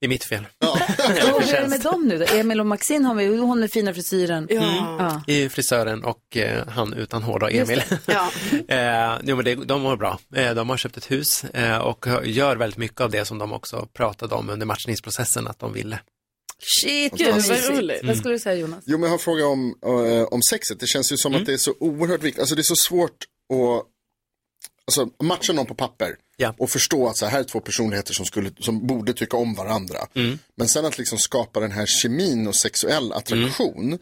Det är mitt fel. Och <laughs> hur är det med dem nu då? Emil och Maxine har vi, hon med fina frisyren. Mm. Ja. Ju frisören och eh, han utan hår då, Emil. Ja. <laughs> eh, jo, men det, de mår bra. Eh, de har köpt ett hus eh, och gör väldigt mycket av det som de också pratade om under matchningsprocessen att de ville. Shit, Gud, vad roligt. Vad skulle du säga Jonas? Jo, men jag har en fråga om, eh, om sexet. Det känns ju som Mm. att det är så oerhört viktigt. Alltså det är så svårt att alltså, matcha någon på papper. Och förstå att så här, här är två personligheter som, skulle, som borde tycka om varandra. Mm. Men sen att liksom skapa den här kemin och sexuell attraktion. Mm.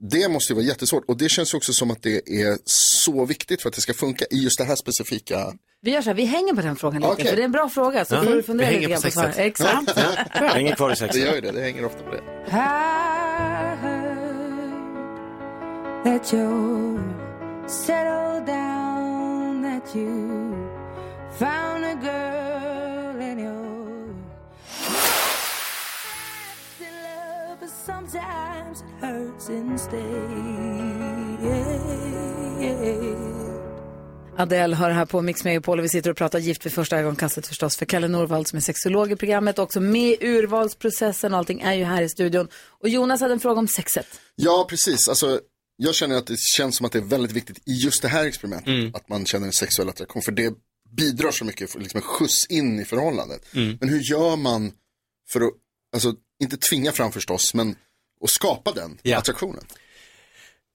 Det måste ju vara jättesvårt. Och det känns också som att det är så viktigt för att det ska funka i just det här specifika. Vi gör så här, vi hänger på den frågan lite, Okej. för det är en bra fråga. Så Ja. får du fundera Vi lite grann på svaret. sexet. Exakt. Ja. Hänger kvar i sexet. Det gör ju det, det hänger ofta på det. That you settled down, that you found a girl in your love, but sometimes it hurts instead. Adele hör här på Mix Megapol och vi sitter och pratar gift vid första ögonkastet förstås för Kalle Norvald som är sexolog i programmet, också med urvalsprocessen och allting är ju här i studion. Och Jonas hade en fråga om sexet. Ja, precis. Alltså, jag känner att det känns som att det är väldigt viktigt i just det här experimentet. Mm. Att man känner en sexuell attraktion. För det bidrar så mycket, för liksom en skjuts in i förhållandet. Mm. Men hur gör man för att, alltså inte tvinga fram förstås, men att skapa den Ja. attraktionen?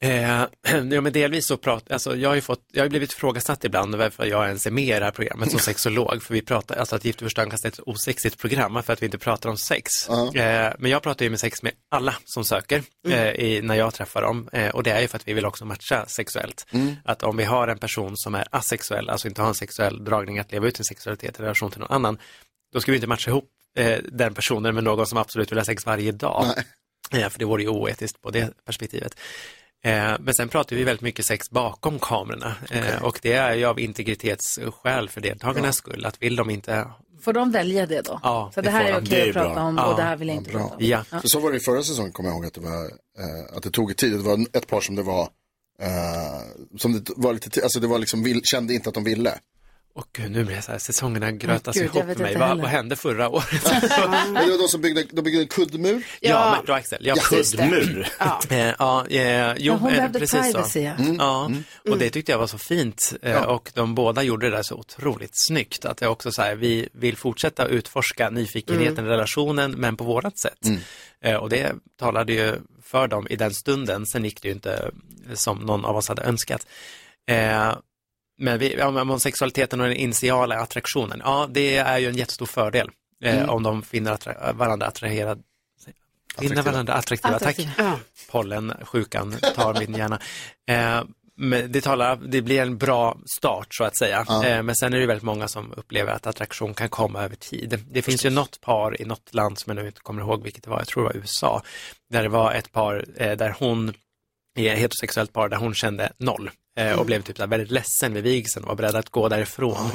Eh, <clears throat> ja, men delvis så pratar, alltså jag har ju fått, jag har blivit ifrågasatt ibland varför jag ens är med i det här programmet som <laughs> sexolog, för vi pratar, alltså att Gift vid första ögonkastet är ett osexigt program för att vi inte pratar om sex. Eh, men jag pratar ju med sex med alla som söker eh, i, när jag träffar dem eh, och det är ju för att vi vill också matcha sexuellt. Mm. Att om vi har en person som är asexuell, alltså inte har en sexuell dragning att leva ut sin sexualitet i relation till någon annan, då ska vi inte matcha ihop eh, den personen med någon som absolut vill ha sex varje dag. Eh, för det vore ju oetiskt på det perspektivet. Eh, men sen pratar vi väldigt mycket sex bakom kamerorna eh, och det är ju av integritetsskäl för deltagarnas skull. Att vill de inte Får de välja det då? Ja, så det här är okej är att prata bra. om Ja. och det här vill jag inte Bra. prata om. Ja. För så var det i förra säsongen, kommer jag ihåg att det, var, eh, att det tog tid. Det var ett par som det var, eh, som det var lite, alltså det var liksom, vill, kände inte att de ville. Och gud, nu blir jag så här, säsongerna grötas Gud, jag ihop för mig. Vad, vad hände förra året? <laughs> Men det var de som byggde, de byggde en kuddmur. Ja, men bra Axel. Ja, Ja, det. kuddmur. <laughs> Ja. Eh, ja, eh, jo, Ja, hon eh, behövde precis privacy, så. ja. Mm. Ja, Mm. och det tyckte jag var så fint. Eh, Ja. Och de båda gjorde det där så otroligt snyggt. Att det också så här, vi vill fortsätta utforska nyfikenheten Mm. i relationen, men på vårat sätt. Mm. Eh, Och det talade ju för dem i den stunden. Sen gick det ju inte som någon av oss hade önskat. Eh, Men vi, om sexualiteten och den initiala attraktionen, ja det är ju en jättestor fördel. Eh, Mm. Om de finner attra- varandra attraherad, finner varandra attraktiva, Attraktiva. tack. Ja. Pollen, sjukan tar min hjärna. Eh, men det, talar, det blir en bra start så att säga. Ja. Eh, men sen är det väldigt många som upplever att attraktion kan komma över tid. Det finns ju något par i något land som jag nu inte kommer ihåg vilket det var, jag tror det var USA, där det var ett par eh, där hon, i ett heterosexuellt par, där hon kände noll. Eh, Och Mm. blev typ så väldigt ledsen vid vigseln och var beredd att gå därifrån.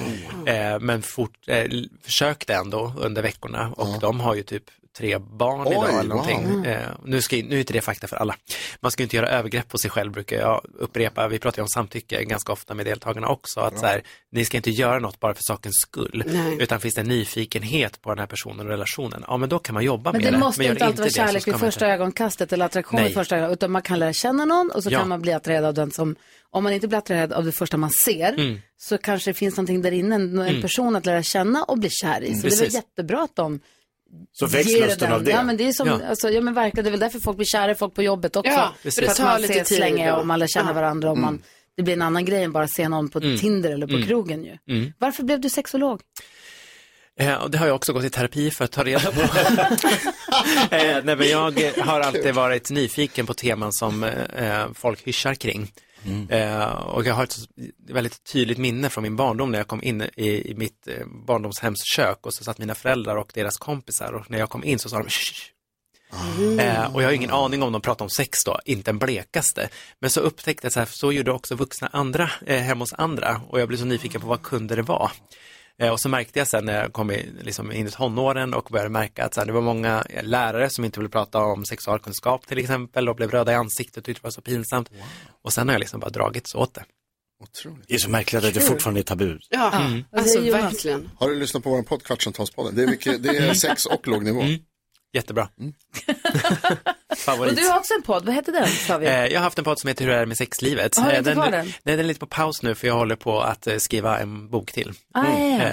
Eh, men fort, eh, försökte ändå under veckorna och de har ju typ tre barn Oj, idag eller wow. någonting. Mm. Eh, nu, ska, nu är inte det fakta för alla. Man ska ju inte göra övergrepp på sig själv brukar jag upprepa. Vi pratar ju om samtycke ganska ofta med deltagarna också. Att så här, ni ska inte göra något bara för sakens skull. Nej. Utan finns det en nyfikenhet på den här personen och relationen, ja men då kan man jobba Men med det det. måste inte alltid vara kärlek vid första inte- ögonkastet eller attraktion vid första ögonkastet, utan man kan lära känna någon och så Ja. kan man bli attraherad av den som, om man inte blir attraherad av det första man ser, Mm. så kanske det finns någonting där inne, en Mm. person att lära känna och bli kär i. Så det är väl Precis. jättebra att de Så väcks lusten av det. Ja men det är som, Ja. Alltså, ja men verkligen, det är väl därför folk blir kära i folk på jobbet också. Ja, för det att tar man lite tid, länge och man lär känna Ja. varandra och Mm. man, det blir en annan grej än bara att se någon på Mm. Tinder eller på Mm. krogen ju. Mm. Varför blev du sexolog? Eh, och det har jag också gått i terapi för att ta reda på. <laughs> eh, nej, men jag eh, har alltid varit nyfiken på teman som eh, folk hyschar kring. Eh, och jag har ett väldigt tydligt minne från min barndom när jag kom in i, i mitt eh, barndomshems kök och så satt mina föräldrar och deras kompisar och när jag kom in så sa de "Shh, shh." Eh, och jag har ingen aning om de pratar om sex då, inte en blekaste. Men så upptäckte jag så här, så gjorde också vuxna andra eh, hemma hos andra och jag blev så nyfiken på vad kunde det vara. Eh, och så märkte jag sen när jag kom i, liksom, in i tonåren och började märka att så här, det var många eh, lärare som inte ville prata om sexualkunskap till exempel och blev röda i ansiktet och tyckte det var så pinsamt. Och sen har jag liksom bara dragits åt det. Det är så märkligt att det fortfarande är tabu. Ja, Mm. alltså verkligen. Har du lyssnat på vår podd Kvartsamtalspodden? Det är, mycket, det är <laughs> sex och låg nivå. Jättebra. <laughs> Och Favorit. du har också en podd, vad heter den sa vi? Eh, Jag har haft en podd som heter Hur är det med sexlivet? Har du Eh, inte kvar den? Nej, den är lite på paus nu för jag håller på att eh, skriva en bok till. Ah, ja, ja.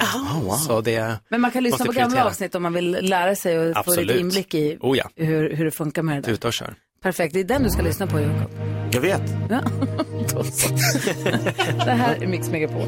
Eh, Så det Men man kan lyssna på gamla avsnitt om man vill lära sig och få Absolut. lite inblick i Oh ja, hur, hur det funkar med det där. tuta och kör. Perfekt, det är den du ska lyssna på Jakob. Jag vet. Ja. <laughs> Det här är Mix Megapol.